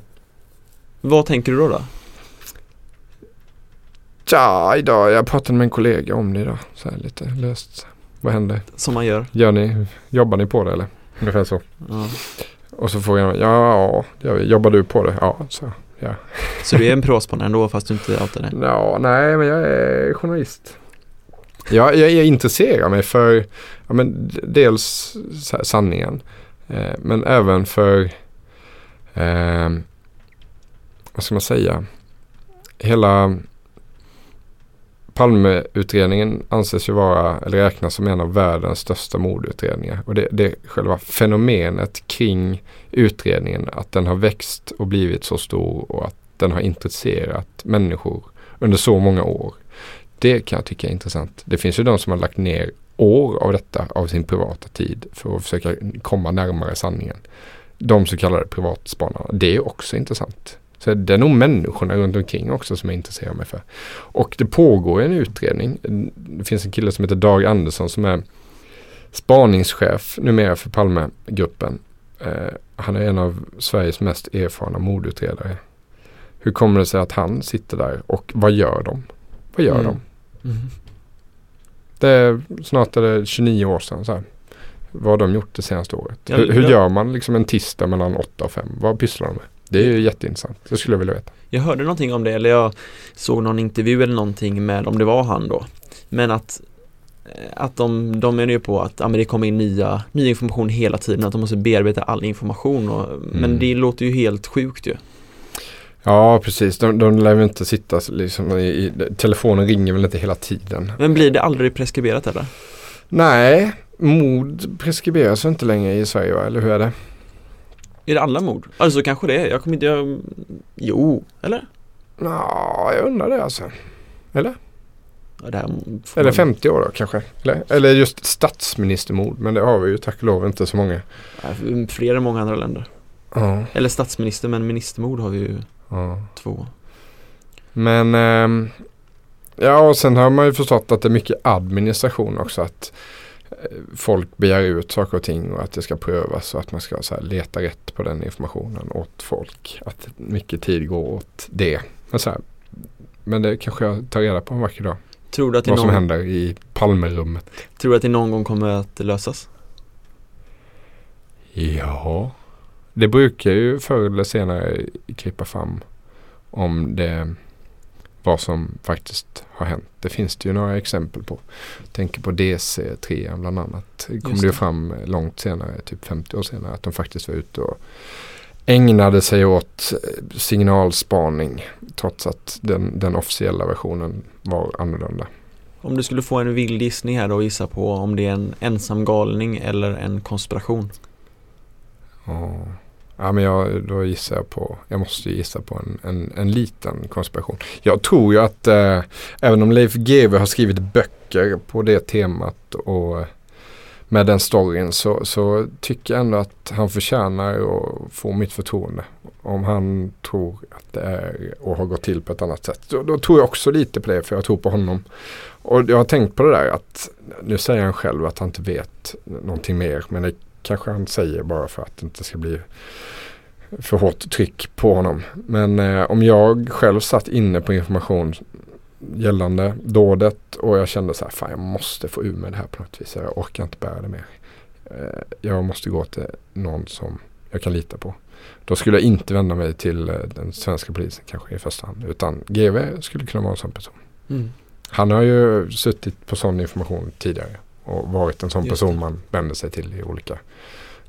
B: Vad tänker du då? då?
C: Ja, idag, jag pratade med en kollega om det idag. Så lite löst. Vad händer?
B: Som man gör?
C: Gör ni, jobbar ni på det eller? Ungefär så.
B: Ja.
C: Och så frågar jag, ja, ja, jobbar du på det? Ja, så. Ja.
B: Så du är en pråspanare ändå fast du inte outar det? [LAUGHS]
C: ja, nej men jag är journalist. Jag, jag är intresserad mig för ja, men dels sanningen. Eh, men även för, eh, vad ska man säga, hela Palmeutredningen anses ju vara, eller räknas som en av världens största mordutredningar. Och det, det själva fenomenet kring utredningen, att den har växt och blivit så stor och att den har intresserat människor under så många år. Det kan jag tycka är intressant. Det finns ju de som har lagt ner år av detta, av sin privata tid för att försöka komma närmare sanningen. De så kallade privatspanarna. Det är också intressant. Så det är nog människorna runt omkring också som jag intresserar mig för. Och det pågår en utredning. Det finns en kille som heter Dag Andersson som är spaningschef numera för Palmegruppen. Eh, han är en av Sveriges mest erfarna mordutredare. Hur kommer det sig att han sitter där och vad gör de? Vad gör
B: Mm.
C: de?
B: Mm.
C: Det är, snart är det 29 år sedan. Så här. Vad har de gjort det senaste året?
B: Ja,
C: hur, hur
B: ja.
C: gör man liksom en tisdag mellan 8 och 5? Vad pysslar de med? Det är ju jätteintressant. Det skulle jag vilja veta.
B: Jag hörde någonting om det, eller jag såg någon intervju eller någonting med, om det var han då Men att eh, att de, de menar ju på att ja, men det kommer in nya, ny information hela tiden, att de måste bearbeta all information och, Men
C: Mm.
B: det låter ju helt sjukt ju
C: Ja, precis. De, de lär väl inte sitta liksom i, i, telefonen ringer väl inte hela tiden.
B: Men blir det aldrig preskriberat eller?
C: Nej, mord preskriberas inte längre i Sverige? Eller hur är det?
B: Är det alla mord? Alltså kanske det, är. jag kommer inte, jag, jo, eller?
C: Ja, jag undrar det alltså. Eller?
B: Ja,
C: Eller
B: man-
C: 50 år då kanske? Eller, eller just statsministermord. Men det har vi ju tack och lov inte så många.
B: Fler än många andra länder
C: Ja.
B: Eller statsminister, men ministermord har vi ju
C: ja.
B: två
C: Men ehm, ja, och sen har man ju förstått att det är mycket administration också. Att eh, folk begär ut saker och ting och att det ska prövas och att man ska leta rätt på den informationen åt folk. Att mycket tid går åt det. Men, så här, men det kanske jag tar reda på en vacker dag.
B: Tror du att
C: Vad som
B: någon,
C: händer i Palmerummet.
B: tror du att det någon gång kommer att lösas?
C: Ja, det brukar ju förr eller senare krypa fram om det vad som faktiskt har hänt. Det finns det ju några exempel på. Jag tänker på DC3 bland annat. Det kom det ju fram långt senare, typ 50 år senare, att de faktiskt var ute och ägnade sig åt eh, signalspaning trots att den, den officiella versionen var annorlunda.
B: Om du skulle få en vild gissning här då och gissa på om det är en ensam galning eller en konspiration
C: Ja. Ja men jag, då gissar jag på, jag måste gissa på en, en, en liten konspiration. Jag tror ju att eh, även om Leif GW har skrivit böcker på det temat och med den storyn så, så tycker jag ändå att han förtjänar att få mitt förtroende. Om han tror att det är och har gått till på ett annat sätt. Då, då tror jag också lite på det för jag tror på honom. Och jag har tänkt på det där att nu säger han själv att han inte vet någonting mer men det kanske han säger bara för att det inte ska bli för hårt tryck på honom. Men eh, om jag själv satt inne på information gällande dådet och jag kände så här, fan jag måste få ur mig det här på något vis. Jag orkar inte bära det mer. Eh, jag måste gå till någon som jag kan lita på. Då skulle jag inte vända mig till eh, den svenska polisen kanske i första hand. Utan GV skulle kunna vara en sån person. Han har ju suttit på sån information tidigare och varit en sån
B: Just
C: person
B: det.
C: man vänder sig till i olika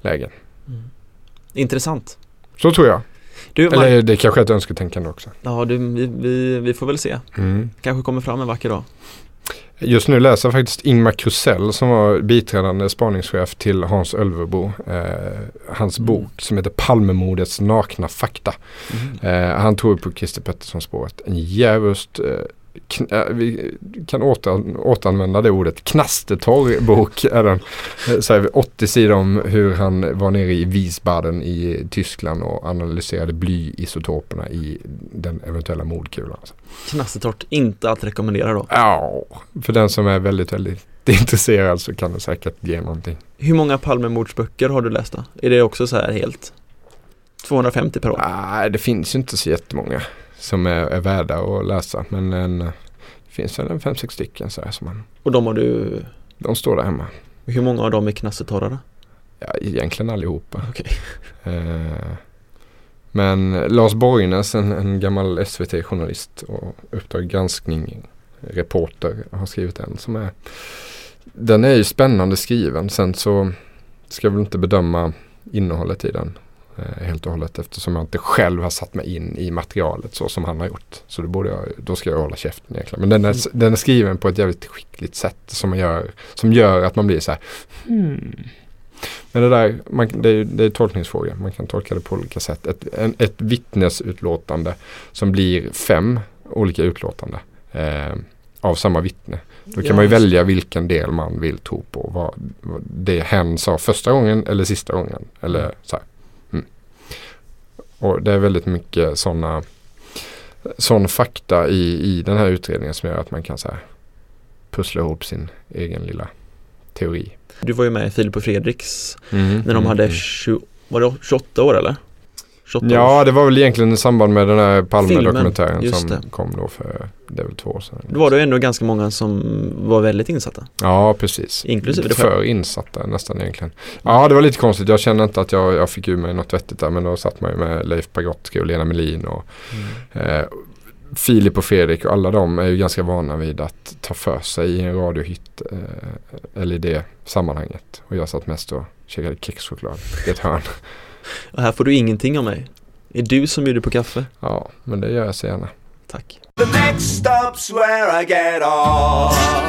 C: lägen.
B: Mm. Intressant
C: Så tror jag.
B: Du, Mark,
C: Eller det kanske är ett önsketänkande också.
B: ja, du, vi, vi, vi får väl se Kanske kommer fram en vacker dag
C: Just nu läser jag faktiskt Ingmar Krusell som var biträdande spaningschef till Hans Ölvebo. Eh, hans
B: Mm.
C: bok som heter Palmemordets nakna fakta.
B: Mm.
C: Eh, han tror på Christer Pettersson-spåret. En djävulskt eh, vi kan åter, återanvända det ordet. Knastertorr bok är den. Eh, Så här, 80 sidor om hur han var nere i Wiesbaden i Tyskland och analyserade blyisotoperna i den eventuella mordkulan.
B: Knastertorrt, inte att rekommendera då
C: Ja, för den som är väldigt, väldigt [LAUGHS] intresserad så kan det säkert ge någonting.
B: Hur många Palmemordsböcker har du läst då? Är det också så här helt? 250 per år.
C: Nej, det finns ju inte så jättemånga som är, är värda att läsa. Men en, det finns väl en fem, sex stycken så här som man,
B: Och de har du,
C: de står där hemma.
B: hur många av dem är knassetorrare?
C: Ja, egentligen allihopa.
B: Okej. [LAUGHS]
C: Eh, men Lars Borgnäs, en, en gammal SVT-journalist och Uppdrag granskning reporter har skrivit en som är Den är ju spännande skriven. Sen så ska jag väl inte bedöma innehållet i den eh, helt och hållet eftersom jag inte själv har satt mig in i materialet så som han har gjort. Så då, borde jag, då ska jag hålla käften egentligen. Men den är, den är skriven på ett jävligt skickligt sätt som, gör, som gör att man blir så här hmm. Men det där, man, det, är, det är tolkningsfråga. Man kan tolka det på olika sätt. Ett, en, ett vittnesutlåtande som blir fem olika utlåtande eh, av samma vittne. Då kan
B: Ja,
C: man ju välja vilken del man vill tro på. Vad, vad det hen sa första gången eller sista gången. Eller så här. Mm. Och det är väldigt mycket sådana sån fakta i, i den här utredningen som gör att man kan så här, pussla ihop sin egen lilla teori.
B: Du var ju med i Filip och Fredriks
C: Mm,
B: när de
C: mm,
B: hade
C: mm.
B: 20, var det 28 år eller? 28
C: Ja, det var väl egentligen i samband med den här Palme-dokumentären som
B: det.
C: kom då för, det är väl två år sedan.
B: Då var det ändå ganska många som var väldigt insatta.
C: Ja, precis.
B: Inklusive dig
C: För
B: själv.
C: insatta nästan egentligen. Ja, det var lite konstigt. Jag kände inte att jag, jag fick ur mig något vettigt där. Men då satt man ju med Leif Pagrotsky och Lena Melin och eh, Filip och Fredrik och alla de är ju ganska vana vid att ta för sig i en radiohit eh, eller i det sammanhanget. Och jag satt mest och käkade kexchoklad i ett hörn.
B: Och här får du ingenting av mig. Det är du som bjuder på kaffe.
C: Ja, men det gör jag så gärna.
B: Tack.
A: The next stop's where I get off.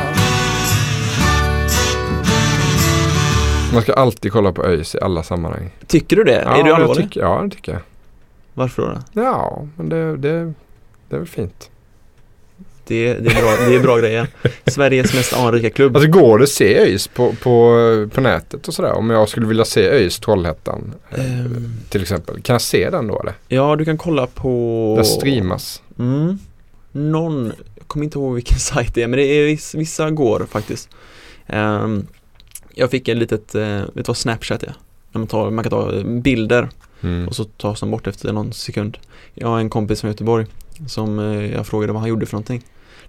C: Man ska alltid kolla på ÖIS i alla sammanhang.
B: Tycker du det?
C: Ja,
B: är du allvarlig?
C: tycker, ja, det tycker jag.
B: Varför då? då?
C: Ja, men det, det, det är väl fint.
B: Det, det, är bra, det är bra grejer. Sveriges mest anrika klubb.
C: Alltså går det att se ÖIS på, på, på nätet och sådär? Om jag skulle vilja se ÖIS Trollhättan
B: Ehm.
C: till exempel. Kan jag se den då eller?
B: Ja, du kan kolla på...
C: Den streamas.
B: Mm. Någon, jag kommer inte ihåg vilken [LAUGHS] sajt det är, men det är viss, vissa går faktiskt. Ehm, jag fick ett litet, uh, vet du vad Snapchat är? När man, tar, man kan ta bilder
C: Mm.
B: och så tas de bort efter någon sekund. Jag har en kompis från Göteborg som eh, jag frågade vad han gjorde för någonting.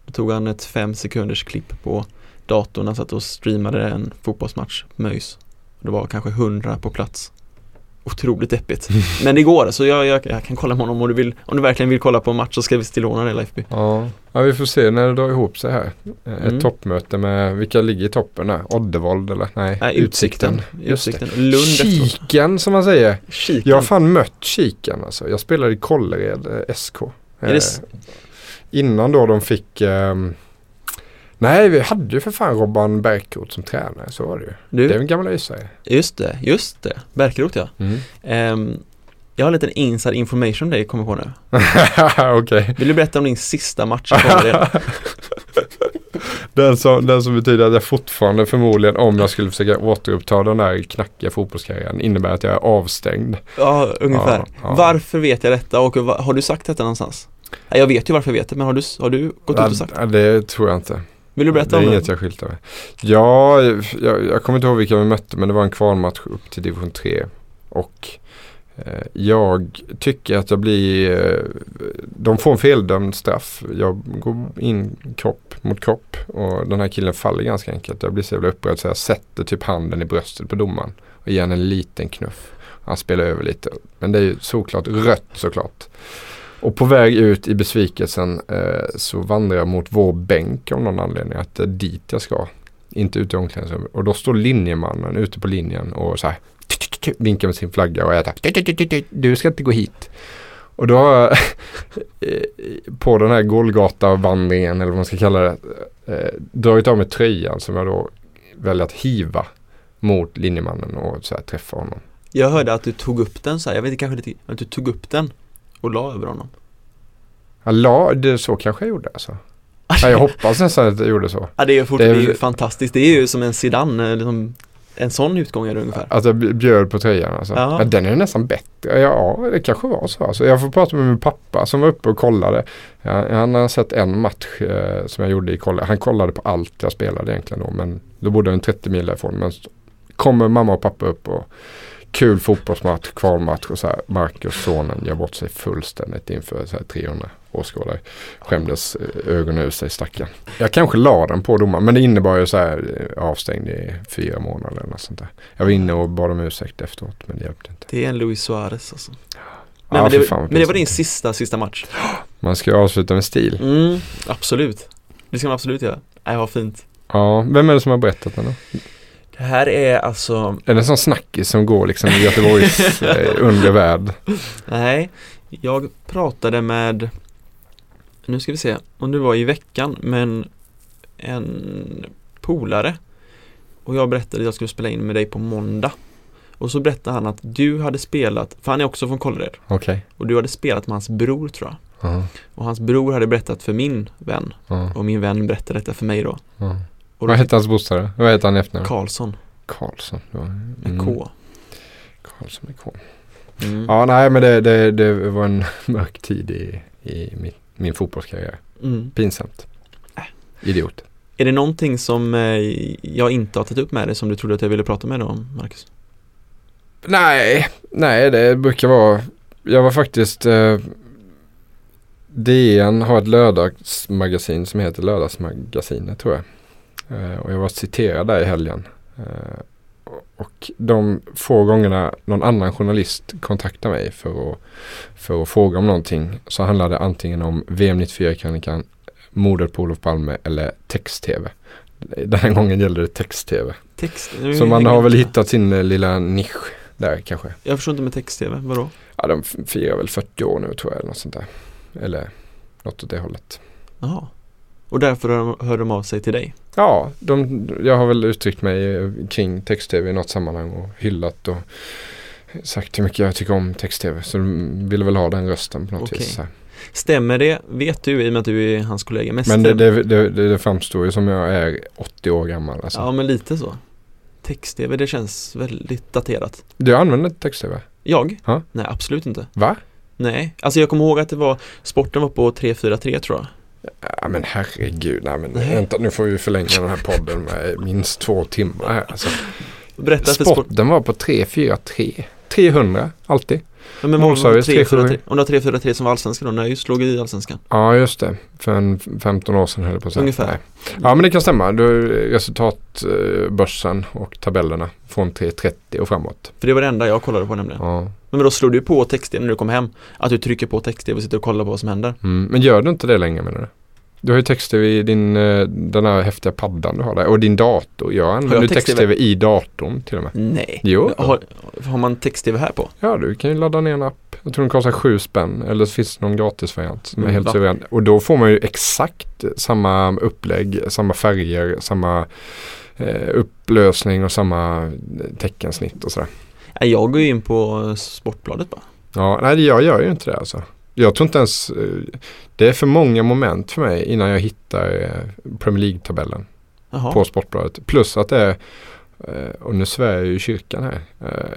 B: Då tog han ett fem sekunders klipp på datorn, han satt och streamade en fotbollsmatch med ÖIS. Det var kanske hundra på plats. Otroligt deppigt. [LAUGHS] Men det går, så jag, jag, jag kan kolla med honom om du vill, om du verkligen vill kolla på en match så ska vi tillåna det Leifby.
C: Ja. ja, vi får se när det drar ihop sig här. Ett
B: Mm.
C: toppmöte med, vilka ligger i toppen där? Oddevold eller? Nej,
B: Nej, Utsikten.
C: Just
B: Utsikten.
C: det.
B: Lund.
C: Kiken som man säger.
B: Kiken.
C: Jag har fan mött Kiken alltså. Jag spelade i Kållered eh, SK. Eh, Innan då de fick ehm, Nej, vi hade ju för fan Robban Bergkot som tränare, så var det ju.
B: Du,
C: Det är en gammal ÖISare.
B: just det, just det. Bärkeroth ja.
C: Mm.
B: Ehm, jag har en liten inside information om dig, kommer på nu. [LAUGHS]
C: Okej.
B: Vill du berätta om din sista match? [LAUGHS]
C: Den som, den som betyder att jag fortfarande förmodligen om jag skulle försöka återuppta den där knackiga fotbollskarriären innebär att jag är avstängd.
B: Ja, ungefär.
C: Ja, ja.
B: Varför vet jag detta och har du sagt detta någonstans? Jag vet ju varför jag vet det, men har du, har du gått ut och sagt?
C: Ja, det tror jag inte.
B: Vill du
C: Det
B: berätta
C: är
B: om
C: inget
B: det?
C: jag skyltar med. Ja, jag, jag kommer inte ihåg vilka vi mötte men det var en kvalmatch upp till division 3. Och eh, jag tycker att jag blir, eh, de får en feldömd straff. Jag går in kropp mot kropp och den här killen faller ganska enkelt. Jag blir så jävla upprörd så jag sätter typ handen i bröstet på domaren och ger en liten knuff. Han spelar över lite. Men det är ju såklart rött såklart. Och på väg ut i besvikelsen eh, så vandrar jag mot vår bänk av någon anledning. Att det är dit jag ska. Inte ut i omklädningsrummet. Och då står linjemannen ute på linjen och så här vinkar med sin flagga och är där, du ska inte gå hit. Och då har [LAUGHS] jag eh, på den här Golgata-vandringen eller vad man ska kalla det eh, dragit av mig tröjan som jag då väljer att hiva mot linjemannen och så här träffa honom.
B: Jag hörde att du tog upp den så här, jag vet inte kanske lite, att du tog upp den och la över honom.
C: Jag la, det så kanske jag gjorde alltså. Ja, jag hoppas nästan att jag gjorde så.
B: Ja, det är ju, fort,
C: Det
B: det
C: är-
B: är ju fantastiskt, det är ju som en Zidane, eh, liksom, en sån utgång är det ungefär.
C: Att jag bjöd på tröjan alltså.
B: Ja.
C: Ja. den är nästan bättre. Ja, det kanske var så. Alltså, jag får prata med min pappa som var uppe och kollade. Ja, han har sett en match eh, som jag gjorde i kolla. Han kollade på allt jag spelade egentligen då. Men då bodde jag en 30 mil därifrån. Men kommer mamma och pappa upp och kul fotbollsmatch, kvalmatch och så här. Marcus, sonen, gör bort sig fullständigt inför så här 300 åskådare. Skämdes eh, ögonen ur sig stackaren. Jag kanske la den på domaren men det innebar ju så här eh, avstängd i fyra månader eller något sånt där. Jag var inne och bad om ursäkt efteråt men det hjälpte inte.
B: Det är en Luis Suarez alltså.
C: Ja,
B: Nej, men,
C: fy
B: det,
C: fan
B: men det var din sista, sista match.
C: Man ska ju avsluta med stil.
B: Mm, absolut. Det ska man absolut göra. Nej, vad fint.
C: Ja, vem är det som har berättat den då?
B: Det här är alltså,
C: Är det en sån snackis som går liksom i Göteborgs [LAUGHS] eh, undre värld?
B: nej, jag pratade med, nu ska vi se, om det var i veckan, men en polare och jag berättade att jag skulle spela in med dig på måndag. Och så berättade han att du hade spelat, för han är också från Kållered,
C: Okej.
B: och du hade spelat med hans bror tror jag.
C: Ja,
B: Och hans bror hade berättat för min vän,
C: ja,
B: och min vän berättade detta för mig då.
C: ja.
B: Och
C: Vad hette hans brorsa då? Vad heter han i efternamn?
B: Karlsson
C: Karlsson. Ja.
B: med
C: Mm.
B: K.
C: Karlsson med K.
B: Mm.
C: Ja, nej men det, det, det var en [LAUGHS] mörk tid i, i min, min fotbollskarriär.
B: Mm.
C: Pinsamt.
B: Äh.
C: Idiot.
B: Är det någonting som eh, jag inte har tagit upp med dig som du trodde att jag ville prata med dig om, Marcus?
C: Nej, nej det brukar vara. Jag var faktiskt eh, DN har ett lördagsmagasin som heter Lördagsmagasinet tror jag. Eh, och jag var citerad där i helgen. Eh, och de få gångerna någon annan journalist kontaktar mig för att, för att fråga om någonting så handlar det antingen om VM 94-krönikan, mordet på Olof Palme eller text-tv. Den här gången gällde det text-tv.
B: Text?
C: Så man har väl hittat sin eh, lilla nisch där kanske.
B: Jag förstår inte med text-tv, vadå?
C: Ja, de firar väl 40 år nu tror jag eller något sånt där. Eller något åt det hållet.
B: Jaha. Och därför hör de av sig till dig?
C: Ja, de, jag har väl uttryckt mig eh, kring text-tv i något sammanhang och hyllat och sagt hur mycket jag tycker om text-tv. Så de ville väl ha den rösten på något
B: Okej.
C: vis. så.
B: Stämmer det, vet du i och med att du är hans kollega? Men,
C: Men det, det, det, det, framstår ju som jag är 80 år gammal. Alltså.
B: Ja men lite så Text-tv, det känns väldigt daterat
C: Du använder text-tv?
B: Jag?
C: Ja.
B: Nej absolut inte
C: Va?
B: Nej, alltså jag kommer ihåg att det var Sporten var på 343 tror jag
C: Ja men herregud, nej men vänta nu får vi förlänga den här podden med minst två timmar. Alltså.
B: Berätta.
C: Sporten var på 343. 300 alltid.
B: Ja, men
C: Målservice,
B: 343? Om det var 343 som var allsvenskan då, när jag just låg i allsvenskan
C: Ja just det. För en 15 år sedan höll jag på att säga.
B: Ungefär.
C: Nej. Ja men det kan stämma. Du, resultatbörsen och tabellerna från 330 och framåt.
B: För det var det enda jag kollade på nämligen
C: Ja.
B: Men då slår du på text-tv när du kommer hem Att du trycker på text-tv och sitter och kollar på vad som händer
C: Mm. Men gör du inte det längre menar du? Du har ju text-tv i din, eh, den här häftiga paddan du har där och din dator. Jag använder
B: jag
C: text-tv i datorn till och med.
B: Nej
C: Jo.
B: har, har man text-tv här på?
C: Ja du kan ju ladda ner en app. Jag tror den kostar sju spänn eller så finns det någon gratisvariant som är
B: Mm,
C: helt suverän. Och då får man ju exakt samma upplägg, samma färger, samma eh, upplösning och samma eh, teckensnitt och sådär.
B: Jag går ju in på Sportbladet bara
C: Ja, nej jag gör ju inte det alltså. Jag tror inte ens, eh, det är för många moment för mig innan jag hittar eh, Premier League-tabellen på Sportbladet. Plus att det är, eh, och nu svär jag ju kyrkan här,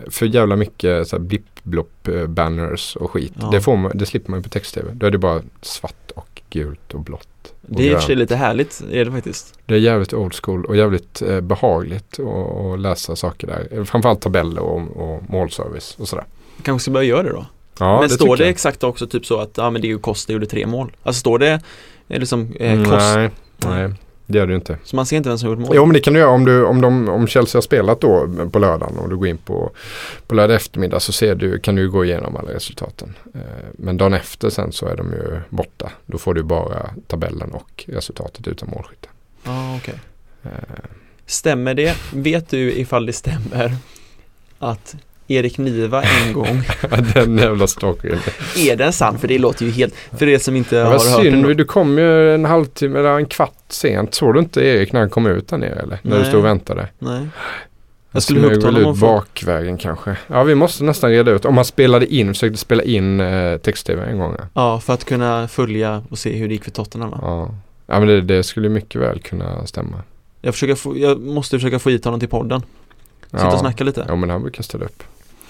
C: för jävla mycket så här blipp-blopp eh, banners och skit.
B: Ja.
C: Det, får man, det slipper man ju på text-tv. Då är det bara svart och gult och blått. Och
B: Det är i och lite härligt, är det faktiskt
C: Det är jävligt old school och jävligt eh, behagligt att att läsa saker där. Framförallt tabeller och, och målservice och sådär.
B: Kanske ska börja göra det då?
C: Ja,
B: men står
C: tycker
B: det
C: jag.
B: exakt också typ så att, ja men det ju Costa gjorde tre mål Alltså står det, är liksom eh, Costa
C: Nej, nej, det gör det ju inte.
B: Så man ser inte vem som gjort mål?
C: Jo men det kan du göra om, du, om, de, om Chelsea har spelat då på lördagen och du går in på, på lördag eftermiddag så ser du, kan du gå igenom alla resultaten. Eh, Men dagen efter sen så är de ju borta. Då får du bara tabellen och resultatet utan målskytte.
B: Ja, okej
C: Eh,
B: Stämmer det? Vet du ifall det stämmer att Erik Niva en gång, [LAUGHS]
C: Den jävla storyn.
B: är den sann? För det låter ju helt, för er som inte
C: Det
B: har
C: var
B: hört den
C: synd, du kom ju en halvtimme eller en kvart sent. Såg du inte Erik när han kom ut där nere eller? När du
B: Nej.
C: stod och väntade?
B: Nej
C: Jag
B: skulle
C: väl
B: honom
C: ut bakvägen kanske. Ja vi måste nästan reda ut. Om han spelade in, försökte spela in eh, text-tv en gång. Ja.
B: ja för att kunna följa och se hur det gick för Tottenham va?
C: Ja, ja men det, det skulle mycket väl kunna stämma.
B: Jag, försöker få, jag måste försöka få hit honom till podden Sitta
C: ja.
B: och snacka lite
C: Ja men han brukar ställa upp.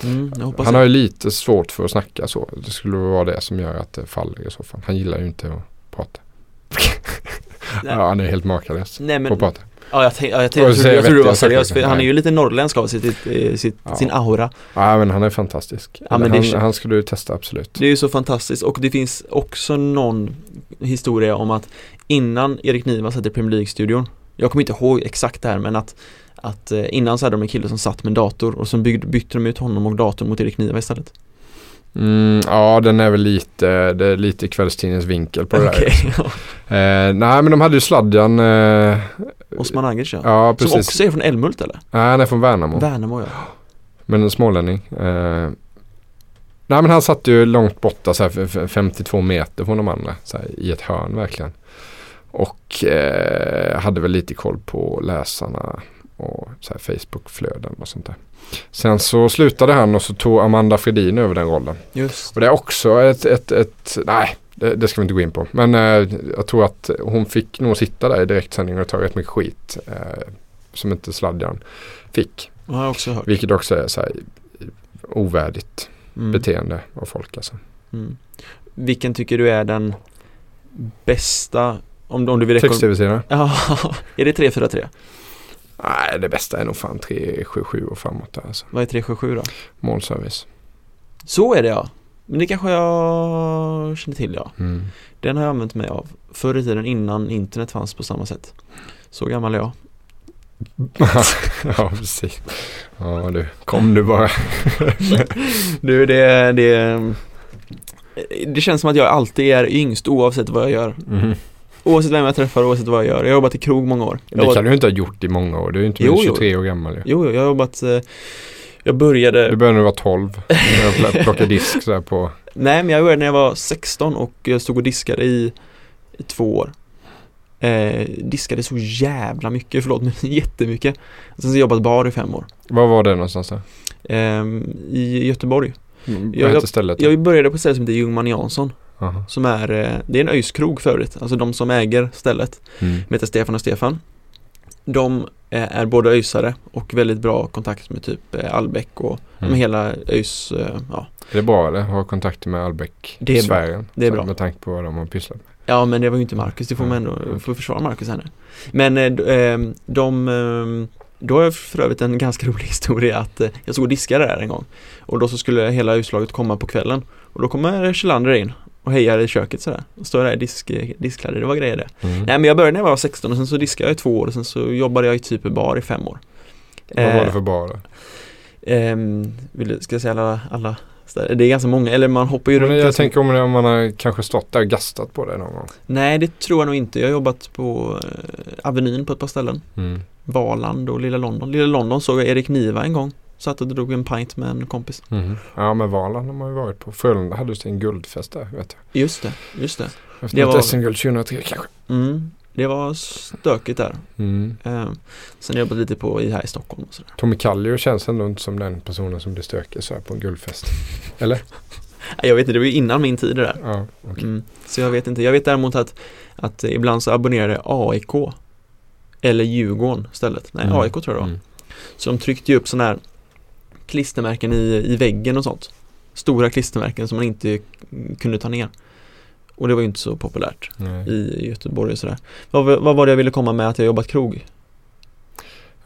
B: Mm,
C: Han har ju lite svårt för att snacka så. Det skulle vara det som gör att det faller i så fall. Han gillar ju inte att prata. [LAUGHS] Ja, han är helt makalös
B: Nej
C: på
B: men
C: att prata.
B: Ja, jag, tänk, ja, jag, tänkte, jag, trodde- jag trodde du var seriös, för han är ju lite norrländsk av sitt, eh, sitt,
C: Ja.
B: sin aura.
C: Ja men han är fantastisk.
B: Ja,
C: han,
B: är-
C: han skulle du testa absolut.
B: Det är ju så fantastiskt och det finns också någon historia om att innan Erik Niva i Premier League-studion Jag kommer inte ihåg exakt det här men att att eh, innan så hade de en kille som satt med en dator och så byggde, bytte de ut honom och datorn mot Erik Niva istället.
C: Mm, ja den är väl lite, det är lite kvällstidningens vinkel på det där.
B: Okej, ja.
C: Eh, nej men de hade ju sladjan. Eh,
B: Osman Agic ja.
C: ja
B: Som
C: precis.
B: också är från Älmhult eller?
C: Nej han är från Värnamo.
B: Värnamo ja.
C: Men en smålänning. Eh, nej men han satt ju långt borta så här, f- f- 52 meter från de andra. Så här, I ett hörn verkligen. Och eh, hade väl lite koll på läsarna och så här Facebook-flöden och sånt där. Sen så slutade han och så tog Amanda Fredin över den rollen.
B: Just
C: Och det är också ett, ett, ett nej det, det ska vi inte gå in på. Men eh, jag tror att hon fick nog sitta där i direktsändning och ta rätt mycket skit. Eh, som inte sladjan fick.
B: jag också hört.
C: Vilket också är så här ovärdigt
B: Mm.
C: beteende av folk alltså.
B: Mm. Vilken tycker du är den bästa om, om du vill rekommendera? Ja, [LAUGHS] är det 343?
C: Nej det bästa är nog fan 377 och framåt där alltså.
B: Vad är 377 då?
C: Målservice.
B: Så är det ja. Men det kanske jag känner till ja.
C: Mm.
B: Den har jag använt mig av förr i tiden innan internet fanns på samma sätt. Så gammal är jag. [LAUGHS]
C: ja precis. Ja du, kom du bara. [LAUGHS]
B: Du det, det Det känns som att jag alltid är yngst oavsett vad jag gör.
C: Mm.
B: Oavsett vem jag träffar, oavsett vad jag gör. Jag har jobbat i krog många år. Jag
C: Det
B: jobbat-
C: kan du inte ha gjort i många år. Du är ju inte
B: Jo,
C: mer än
B: jo.
C: 23 år gammal ju.
B: Jo, jo, jag har jobbat eh, Jag började
C: Du började när du var 12. Jag pl- plockade [LAUGHS] disk så på.
B: Nej men jag började när jag var 16 och jag stod och diskade i, i två år eh, Diskade så jävla mycket, förlåt [LAUGHS] men jättemycket Sen så jag jobbat bar i fem år
C: Var var det någonstans då?
B: eh, I Göteborg
C: Vad
B: Jag-
C: hette stället?
B: Jag började på ett ställe som heter Ljungman Jansson
C: Aha.
B: Som är, eh, det är en öjskrog förut, alltså de som äger stället
C: Mm.
B: Heter Stefan och Stefan De eh, är båda öjsare och väldigt bra kontakt med typ eh, Albeck och
C: Mm.
B: med hela eh, ja
C: Är det bra eller? Ha kontakter med Albeck
B: Det är
C: sfären?
B: Det är bra.
C: Med tanke på vad de har pysslat med.
B: Ja men det var ju inte Marcus, det får man
C: Ja,
B: ändå, får försvara Marcus här nu Men eh, d- eh, de, eh, då har jag för övrigt en ganska [LAUGHS] rolig historia att jag stod och diskade där en gång Och då så skulle hela utslaget komma på kvällen Och då kommer Kjellander in och hejar i köket sådär och står där i disk, eh, diskkläder, det var grejer det
C: Mm.
B: Nej men jag började när jag var 16 och sen så diskade jag i två år och sen så jobbade jag i typ bar i fem år
C: Vad var det
B: Eh,
C: för bar då?
B: ehm, vill ska jag säga alla, alla städer? Det är ganska många, eller man hoppar ju
C: Men
B: runt
C: jag tänker om man har kanske stått där och gastat på det någon gång.
B: Nej det tror jag nog inte, jag har jobbat på eh, Avenyn på ett par ställen
C: Mm.
B: Valand och Lilla London. Lilla London såg jag Erik Niva en gång. Satt och drog en pint med en kompis.
C: Mhm. Ja men Valand har man ju varit på. Frölunda hade ju sin guldfest där vet jag.
B: Just det, just det.
C: Efter
B: Det var-
C: SM-guld 2003 kanske.
B: Mm, det var stökigt där.
C: Mm.
B: Eh, sen jobbat lite på i här i Stockholm och sådär.
C: Tommy Kallio känns ändå inte som den personen som blir stökig så här på en guldfest. Eller?
B: Nej, [LAUGHS] Jag vet inte, det var ju innan min tid det där.
C: Ja, okej.
B: Mm, så jag vet inte. Jag vet däremot att, att ibland så abonnerade AIK eller Djurgården istället. Nej,
C: Mm.
B: AIK tror jag det var.
C: Mm.
B: Så de tryckte ju upp sådana här klistermärken i, i väggen och sånt. Stora klistermärken som man inte kunde ta ner. Och det var ju inte så populärt
C: Nej.
B: i Göteborg och sådär. Vad, vad var det jag ville komma med att jag jobbat krog?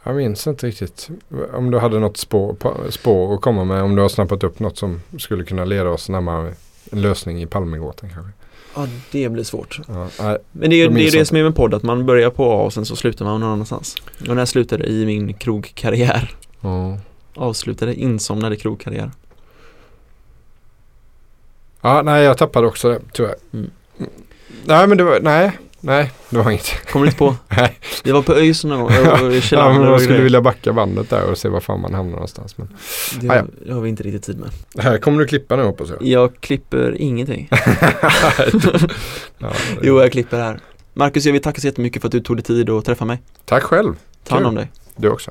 C: Jag minns inte riktigt. Om du hade något spår, på- spår att komma med. Om du har snappat upp något som skulle kunna leda oss närmare en lösning i Palmegåtan kanske.
B: Ja, det blir svårt.
C: Ja, nej.
B: Men det är det, är det som är med podd, att man börjar på A och sen så slutar man någon annanstans. Och när jag slutade i min krogkarriär,
C: Ja.
B: Avslutade insomnade krogkarriär.
C: ja, nej jag tappade också det tyvärr.
B: Mm.
C: Nej men det var, nej, nej det var inget.
B: Kommer du inte på? [LAUGHS]
C: Nej.
B: Det var på ÖIS någon gång, och
C: ja, men man skulle vilja backa bandet där och se var fan man hamnar någonstans. Men
B: det,
C: Ah, ja.
B: det har vi inte riktigt tid med.
C: det här kommer du klippa nu hoppas jag. [LAUGHS]
B: Jag klipper ingenting. [LAUGHS]
C: ja,
B: Jo, jag klipper här. Marcus, jag vill tacka så jättemycket för att du tog dig tid att träffa mig.
C: Tack själv.
B: Ta hand om dig.
C: Du också.